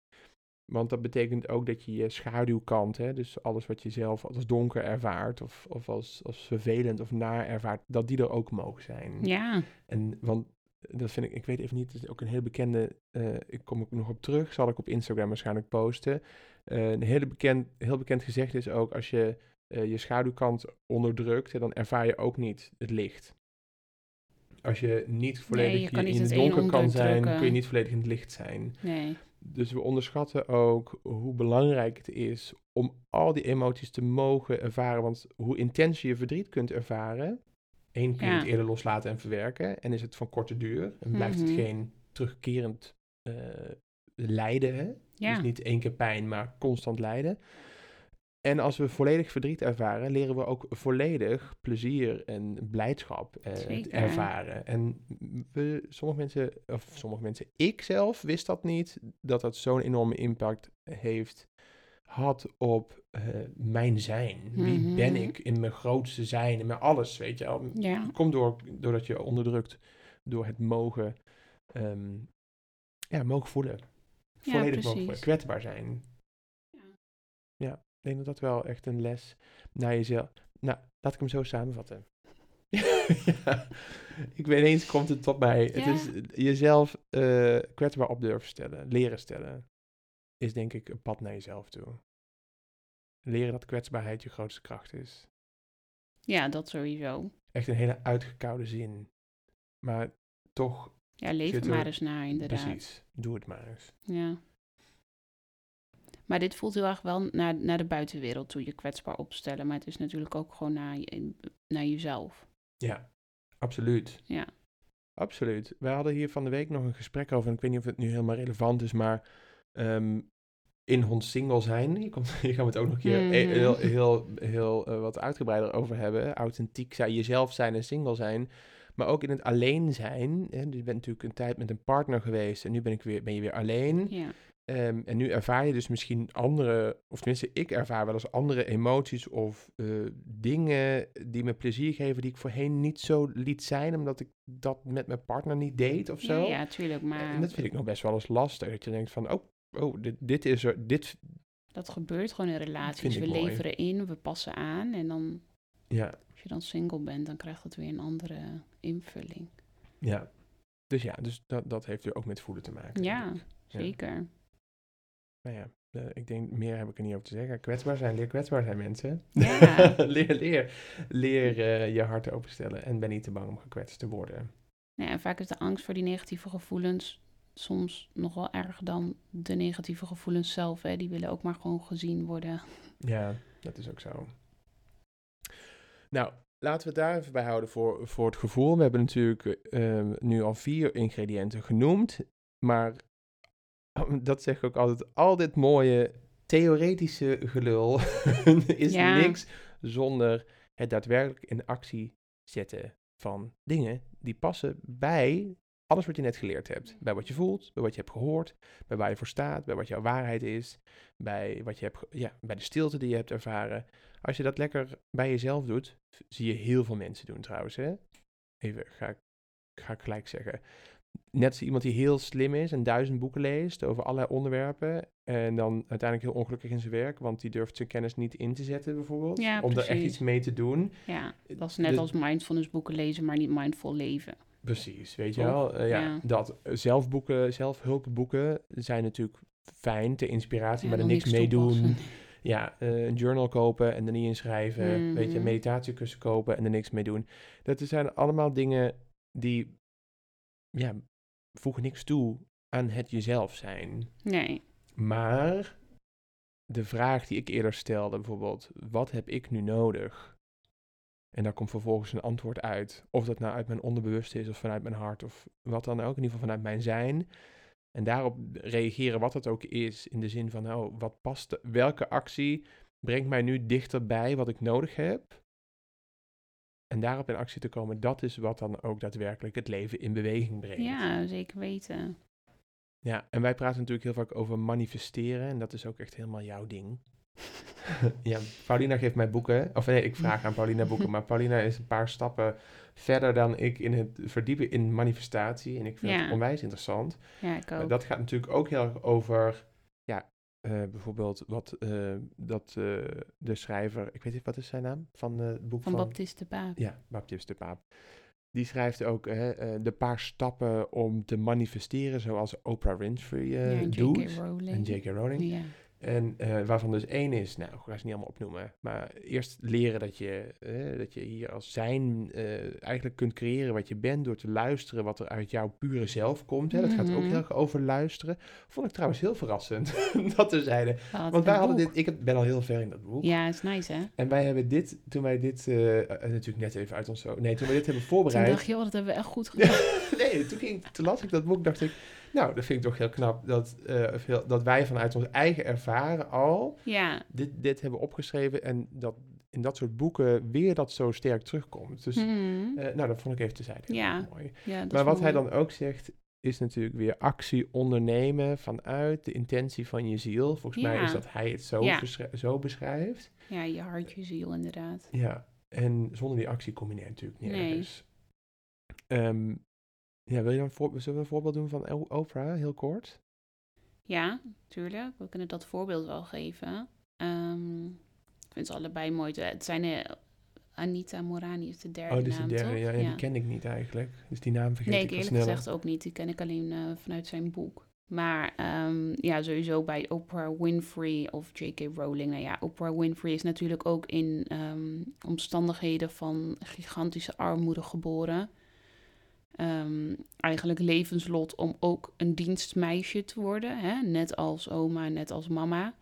Want dat betekent ook dat je je schaduwkant, hè, dus alles wat je zelf als donker ervaart of, of als, als vervelend of naar ervaart, dat die er ook mogen zijn. Ja, En want dat vind ik, ik weet even niet, het is ook een heel bekende, eh, ik kom ook nog op terug, zal ik op Instagram waarschijnlijk posten. Eh, een hele bekend, heel bekend gezegd is ook, als je eh, je schaduwkant onderdrukt, dan ervaar je ook niet het licht. Als je niet volledig je je in het donker kan zijn, kun je niet volledig in het licht zijn. nee. Dus we onderschatten ook hoe belangrijk het is om al die emoties te mogen ervaren. Want hoe intens je je verdriet kunt ervaren, één kun je Ja. het eerder loslaten en verwerken. En is het van korte duur en blijft Mhm. het geen terugkerend eh, lijden. Hè? Ja. Dus niet één keer pijn, maar constant lijden. En als we volledig verdriet ervaren, leren we ook volledig plezier en blijdschap eh, ervaren. En we, sommige mensen, of sommige mensen, ik zelf wist dat niet, dat dat zo'n enorme impact heeft had op eh, mijn zijn. Wie Mhm. ben ik in mijn grootste zijn, in mijn alles, weet je wel. Ja. Komt door, doordat je onderdrukt door het mogen, ehm, ja, mogen voelen. Ja, Volledig mogen kwetsbaar zijn. Ja, ik denk dat dat wel echt een les naar jezelf... Nou, laat ik hem zo samenvatten. ja, ik weet ineens komt het tot mij. Het is jezelf eh, kwetsbaar op durven stellen, leren stellen, is denk ik een pad naar jezelf toe. Leren dat kwetsbaarheid je grootste kracht is. ja, dat sowieso. Echt een hele uitgekoude zin. Maar toch, Ja, leef er er- maar eens naar, inderdaad. precies, doe het maar eens. Ja. Maar dit voelt heel erg wel naar, naar de buitenwereld toe, je kwetsbaar opstellen. Maar het is natuurlijk ook gewoon naar, je, naar jezelf. Ja, absoluut. Ja. Absoluut. Wij hadden hier van de week nog een gesprek over, en ik weet niet of het nu helemaal relevant is, maar ehm, in ons single zijn, hier, komt, hier gaan we het ook nog een keer e- heel, heel, heel eh, wat uitgebreider over hebben. Authentiek zijn, jezelf zijn en single zijn. Maar ook in het alleen zijn. Hè, dus je bent natuurlijk een tijd met een partner geweest en nu ben, ik weer, ben je weer alleen. Ja. Ehm, en nu ervaar je dus misschien andere, of tenminste ik ervaar wel eens andere emoties of eh, dingen die me plezier geven die ik voorheen niet zo liet zijn, omdat ik dat met mijn partner niet deed of zo. Ja, ja, tuurlijk. Maar En dat vind ik nog best wel eens lastig, dat je denkt van, oh, oh dit, dit is er, dit, dat gebeurt gewoon in relaties. We mooi. leveren in, we passen aan. En dan, ja, als je dan single bent, dan krijgt het weer een andere invulling. ja. Dus ja, dus dat, dat heeft er ook met voelen te maken. Ja. zeker. Nou ja, eh, ik denk, meer heb ik er niet over te zeggen. Kwetsbaar zijn, leer kwetsbaar zijn mensen. Ja. leer, leer, leer eh, je hart openstellen en ben niet te bang om gekwetst te worden. Ja, en vaak is de angst voor die negatieve gevoelens soms nog wel erger dan de negatieve gevoelens zelf. Hè. Die willen ook maar gewoon gezien worden. Ja, dat is ook zo. Nou, laten we het daar even bij houden voor, voor het gevoel. We hebben natuurlijk eh, nu al vier ingrediënten genoemd. Maar dat zeg ik ook altijd, al dit mooie theoretische gelul is Ja. niks zonder het daadwerkelijk in actie zetten van dingen die passen bij alles wat je net geleerd hebt. Bij wat je voelt, bij wat je hebt gehoord, bij waar je voor staat, bij wat jouw waarheid is, bij, wat je hebt, ja, bij de stilte die je hebt ervaren. Als je dat lekker bij jezelf doet, zie je heel veel mensen doen trouwens. Hè? Even, ga, ik- ga ik gelijk zeggen. Net als iemand die heel slim is en duizend boeken leest over allerlei onderwerpen. En dan uiteindelijk heel ongelukkig in zijn werk, want die durft zijn kennis niet in te zetten bijvoorbeeld. Ja, om er echt iets mee te doen. Ja, dat is net als mindfulness boeken lezen, maar niet mindful leven. Precies, weet je wel. Eh, ja, Ja. dat eh, zelfboeken, zelfhulpboeken zijn natuurlijk fijn ter inspiratie, Ja, maar er niks mee doen. Ja, eh, een journal kopen en er niet inschrijven. Weet je, een Mhm. meditatiekussen kopen en er niks mee doen. Dat zijn allemaal dingen die, ja, voegen niks toe aan het jezelf zijn. Nee. Maar de vraag die ik eerder stelde, bijvoorbeeld, wat heb ik nu nodig? En daar komt vervolgens een antwoord uit. Of dat nou uit mijn onderbewuste is of vanuit mijn hart of wat dan ook, in ieder geval vanuit mijn zijn. En daarop reageren wat het ook is, in de zin van, nou, wat past, welke actie brengt mij nu dichterbij wat ik nodig heb? En daarop in actie te komen, dat is wat dan ook daadwerkelijk het leven in beweging brengt. Ja, zeker weten. Ja, en wij praten natuurlijk heel vaak over manifesteren en dat is ook echt helemaal jouw ding. ja, Paulina geeft mij boeken, of nee, ik vraag aan Paulina boeken, maar Paulina is een paar stappen verder dan ik in het verdiepen in manifestatie en ik vind Ja. het onwijs interessant. Ja, ik ook. dat gaat natuurlijk ook heel erg over, eh, bijvoorbeeld wat eh, dat eh, de schrijver, ik weet niet, wat is zijn naam van het boek Van van... Baptiste Paap. Ja, Baptiste Paap. Die schrijft ook de paar stappen om te manifesteren, zoals Oprah Winfrey ja, en doet. J.K. Rowling. En J.K. Rowling. Ja. En eh, waarvan dus één is, nou, ik ga ze niet allemaal opnoemen. Maar eerst leren dat je, eh, dat je hier als zijn eh, eigenlijk kunt creëren wat je bent door te luisteren wat er uit jouw pure zelf komt. Hè. Dat gaat ook Mhm. heel erg over luisteren. Vond ik trouwens heel verrassend dat ze zeiden. Wat Want wij hadden boek. dit, ik ben al heel ver in dat boek. Ja, is nice hè? En wij hebben dit, toen wij dit, natuurlijk net even uit ons zo, nee, toen we dit hebben Toen voorbereid. dacht je, oh, dat hebben we echt goed gedaan. nee, toen, ging, toen las ik dat boek, dacht ik, nou, dat vind ik toch heel knap dat, veel, dat wij vanuit ons eigen ervaren al Ja. dit, dit hebben opgeschreven en dat in dat soort boeken weer dat zo sterk terugkomt. Dus, Mhm. eh, nou, dat vond ik even te. Ja. Mooi. ja Maar wat hij dan ook zegt, is natuurlijk weer actie ondernemen vanuit de intentie van je ziel. Volgens mij is dat hij het zo, Ja. zo beschrijft. Ja, je hart, je ziel inderdaad. Ja, en zonder die actie kom je natuurlijk Nee. nergens. Ehm, ja, wil je dan voor, zullen we een voorbeeld doen van Oprah, heel kort? Ja, tuurlijk. We kunnen dat voorbeeld wel geven. Ehm, ik vind ze allebei mooi. Het zijn eh, Anita Morani is de derde oh, dit is de naam, derde. Ja, die ken ik niet eigenlijk. Dus die naam vergeet nee, ik ik wat eerlijk gezegd ook niet. Die ken ik alleen eh, vanuit zijn boek. Maar ehm, ja, sowieso bij Oprah Winfrey of J.K. Rowling. Nou ja, Oprah Winfrey is natuurlijk ook in ehm, omstandigheden van gigantische armoede geboren. Ehm, eigenlijk levenslot om ook een dienstmeisje te worden. Hè? Net als oma, net als mama.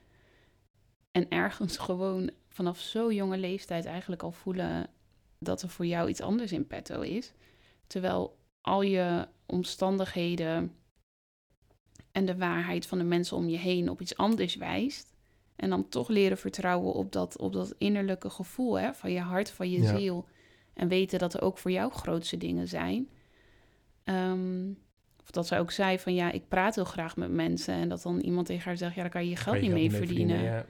En ergens gewoon vanaf zo'n jonge leeftijd eigenlijk al voelen dat er voor jou iets anders in petto is. Terwijl al je omstandigheden en de waarheid van de mensen om je heen op iets anders wijst. En dan toch leren vertrouwen op dat, op dat innerlijke gevoel hè, van je hart, van je Ja. ziel. En weten dat er ook voor jou grootste dingen zijn. Ehm, of dat zij ook zei van ja, ik praat heel graag met mensen. En dat dan iemand tegen haar zegt, ja, daar kan je je geld je niet mee verdienen. ja.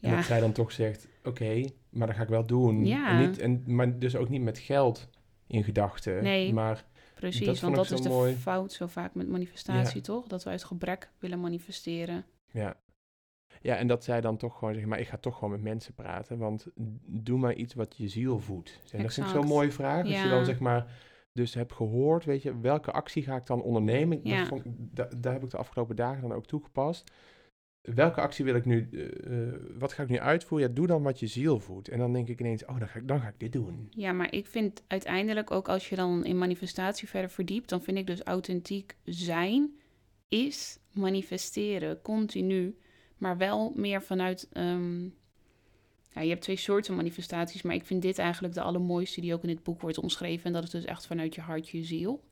En Ja. dat zij dan toch zegt, oké, maar dat ga ik wel doen. Ja. En niet, en, maar dus ook niet met geld in gedachten. Nee. Maar Precies, Dat want dat is de mooi. fout zo vaak met manifestatie, toch? Dat we uit gebrek willen manifesteren. ja. Ja, en dat zij dan toch gewoon zeggen, maar ik ga toch gewoon met mensen praten. Want doe maar iets wat je ziel voedt. En dat vind ik zo'n mooie vraag. Als je dan zeg maar dus hebt gehoord, weet je, welke actie ga ik dan ondernemen? Dat Ja. vond- da- daar heb ik de afgelopen dagen dan ook toegepast. Welke actie wil ik nu, eh, eh, wat ga ik nu uitvoeren? Ja, doe dan wat je ziel voedt. En dan denk ik ineens, oh, dan ga ik, dan ga ik dit doen. Ja, maar ik vind uiteindelijk ook als je dan in manifestatie verder verdiept, dan vind ik dus authentiek zijn is manifesteren, continu. Maar wel meer vanuit. ehm, ja, je hebt twee soorten manifestaties, maar ik vind dit eigenlijk de allermooiste die ook in dit boek wordt omschreven. En dat is dus echt vanuit je hart, je ziel.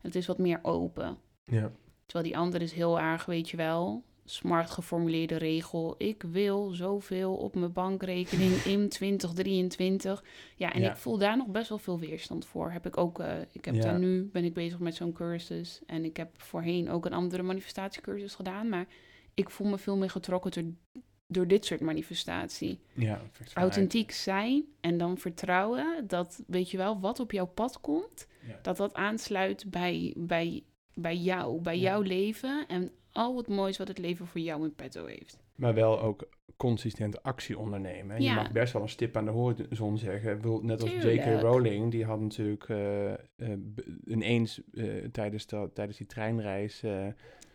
Het is wat meer open. Ja, Terwijl die andere is heel erg, weet je wel, smart geformuleerde regel. Ik wil zoveel op mijn bankrekening in 2023. Ja, en Ja. ik voel daar nog best wel veel weerstand voor. Heb ik ook, eh, ik heb Ja. daar nu, ben ik bezig met zo'n cursus. En ik heb voorheen ook een andere manifestatiecursus gedaan. Maar ik voel me veel meer getrokken door, door dit soort manifestatie. ja Authentiek zijn en dan vertrouwen dat, weet je wel, wat op jouw pad komt Ja. dat dat aansluit bij, bij, bij jou, bij Ja. jouw leven en al het moois wat het leven voor jou in petto heeft. Maar wel ook consistent actie ondernemen. En Je mag best wel een stip aan de horizon zeggen. Net als J.K. Rowling, die had natuurlijk eh, eh, ineens eh, tijdens, dat, tijdens die treinreis...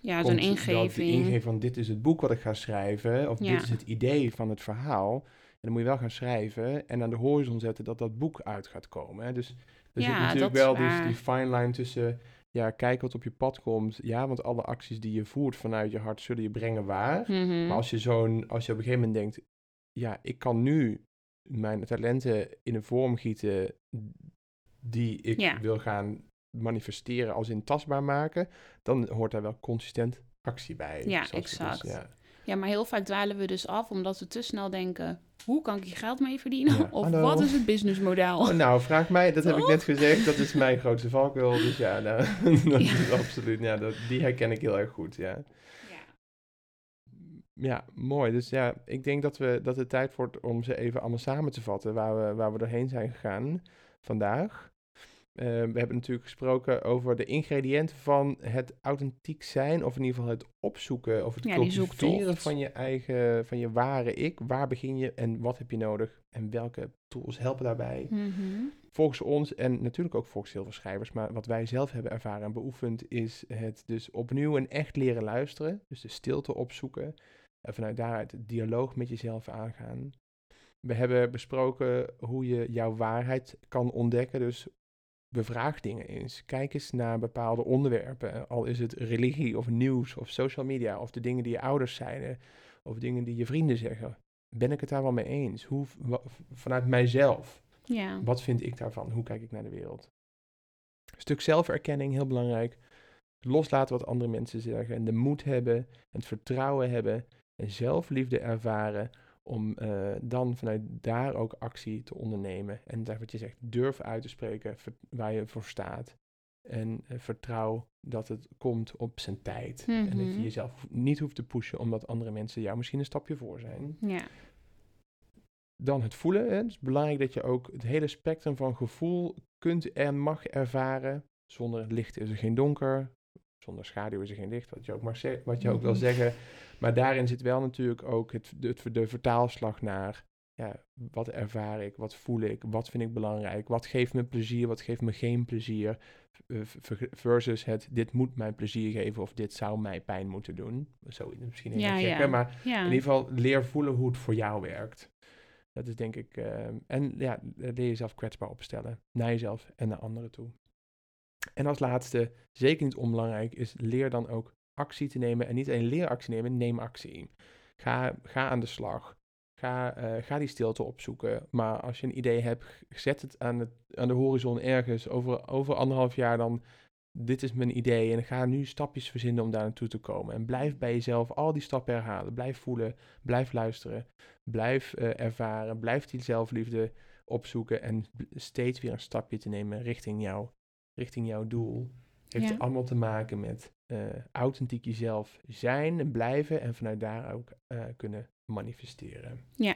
Ja, zo'n wel De ingeving. ingeving van dit is het boek wat ik ga schrijven. Of Ja. dit is het idee van het verhaal. En dan moet je wel gaan schrijven en aan de horizon zetten dat dat boek uit gaat komen. Hè. Dus er Ja, zit natuurlijk wel die, waar. die fine line tussen ja, kijk wat op je pad komt. Ja, want alle acties die je voert vanuit je hart zullen je brengen waar. Mhm. Maar als je zo'n, als je op een gegeven moment denkt, ja, ik kan nu mijn talenten in een vorm gieten die ik Ja. wil gaan manifesteren als in tastbaar maken, dan hoort daar wel consistent actie bij. Ja, dus- exact. ja. Ja, maar heel vaak dwalen we dus af omdat we te snel denken... hoe kan ik hier geld mee verdienen? Ja, Of hallo. wat is het businessmodel? Oh, nou, vraag mij, dat heb ik net gezegd, dat is mijn grootste valkuil. Dus ja, nou, dat is absoluut, ja, dat, die herken ik heel erg goed, ja. Ja. Ja, mooi. Dus ja, ik denk dat, we, dat het tijd wordt om ze even allemaal samen te vatten waar we, waar we doorheen zijn gegaan vandaag. Eh, we hebben natuurlijk gesproken over de ingrediënten van het authentiek zijn, of in ieder geval het opzoeken of het Ja, cultiveren van je eigen, van je ware ik. Waar begin je en wat heb je nodig en welke tools helpen daarbij? Mhm. Volgens ons en natuurlijk ook volgens heel veel schrijvers, maar wat wij zelf hebben ervaren en beoefend, is het dus opnieuw en echt leren luisteren. Dus de stilte opzoeken en vanuit daaruit het dialoog met jezelf aangaan. We hebben besproken hoe je jouw waarheid kan ontdekken. Dus bevraag dingen eens. Kijk eens naar bepaalde onderwerpen. Al is het religie of nieuws of social media of de dingen die je ouders zeiden of dingen die je vrienden zeggen. Ben ik het daar wel mee eens? Hoe, vanuit mijzelf. Ja. Wat vind ik daarvan? Hoe kijk ik naar de wereld? Een stuk zelferkenning, heel belangrijk. Loslaten wat andere mensen zeggen. En de moed hebben, en het vertrouwen hebben. En zelfliefde ervaren. Om eh, dan vanuit daar ook actie te ondernemen. En daar wat je zegt, durf uit te spreken waar je voor staat. En eh, vertrouw dat het komt op zijn tijd. En dat je Mhm. jezelf niet hoeft te pushen omdat andere mensen jou misschien een stapje voor zijn. Ja. Dan het voelen. Hè. Het is belangrijk dat je ook het hele spectrum van gevoel kunt en mag ervaren. Zonder licht is er geen donker. Zonder schaduw is er geen licht, wat je ook, wat je ook wil Mhm. zeggen. Maar daarin zit wel natuurlijk ook het, de, de vertaalslag naar... Ja, wat ervaar ik? Wat voel ik? Wat vind ik belangrijk? Wat geeft me plezier? Wat geeft me geen plezier? Eh, ver- Versus het, dit moet mij plezier geven of dit zou mij pijn moeten doen. Zo misschien een Ja, gekke, ja. maar Ja. in ieder geval leer voelen hoe het voor jou werkt. Dat is denk ik. eh, en ja, leer jezelf kwetsbaar opstellen. Naar jezelf en naar anderen toe. En als laatste, zeker niet onbelangrijk, is leer dan ook actie te nemen. En niet alleen leer actie nemen, neem actie. Ga, ga aan de slag. Ga, eh, ga die stilte opzoeken. Maar als je een idee hebt, zet het aan, het, aan de horizon ergens. Over, over anderhalf jaar dan dit is mijn idee en ga nu stapjes verzinnen om daar naartoe te komen. En blijf bij jezelf al die stappen herhalen. Blijf voelen, blijf luisteren, blijf eh, ervaren, blijf die zelfliefde opzoeken en steeds weer een stapje te nemen richting jou, richting jouw doel. Heeft Ja. allemaal te maken met eh, authentiek jezelf zijn en blijven en vanuit daar ook eh, kunnen manifesteren. Ja.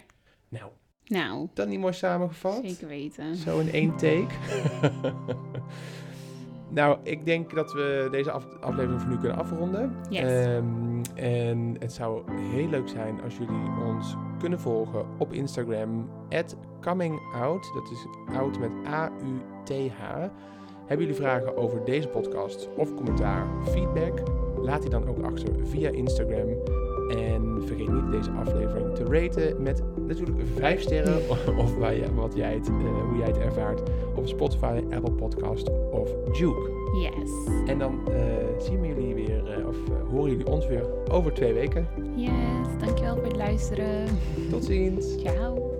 Nou, Nou, dat niet mooi samengevat? zeker weten. Zo in één take. nou, ik denk dat we deze af- aflevering voor nu kunnen afronden. Yes. Ehm, en het zou heel leuk zijn als jullie ons kunnen volgen op Instagram. @comingout. Dat is out met A-U-T-H. Hebben jullie vragen over deze podcast of commentaar, feedback? Laat die dan ook achter via Instagram. En vergeet niet deze aflevering te raten met natuurlijk 5 sterren of waar je, wat jij het, eh, hoe jij het ervaart op Spotify, Apple Podcast of Juke. Yes. En dan eh, zien we jullie weer, eh, of horen jullie ons weer over twee weken. Yes, dankjewel voor het luisteren. Tot ziens! Ciao.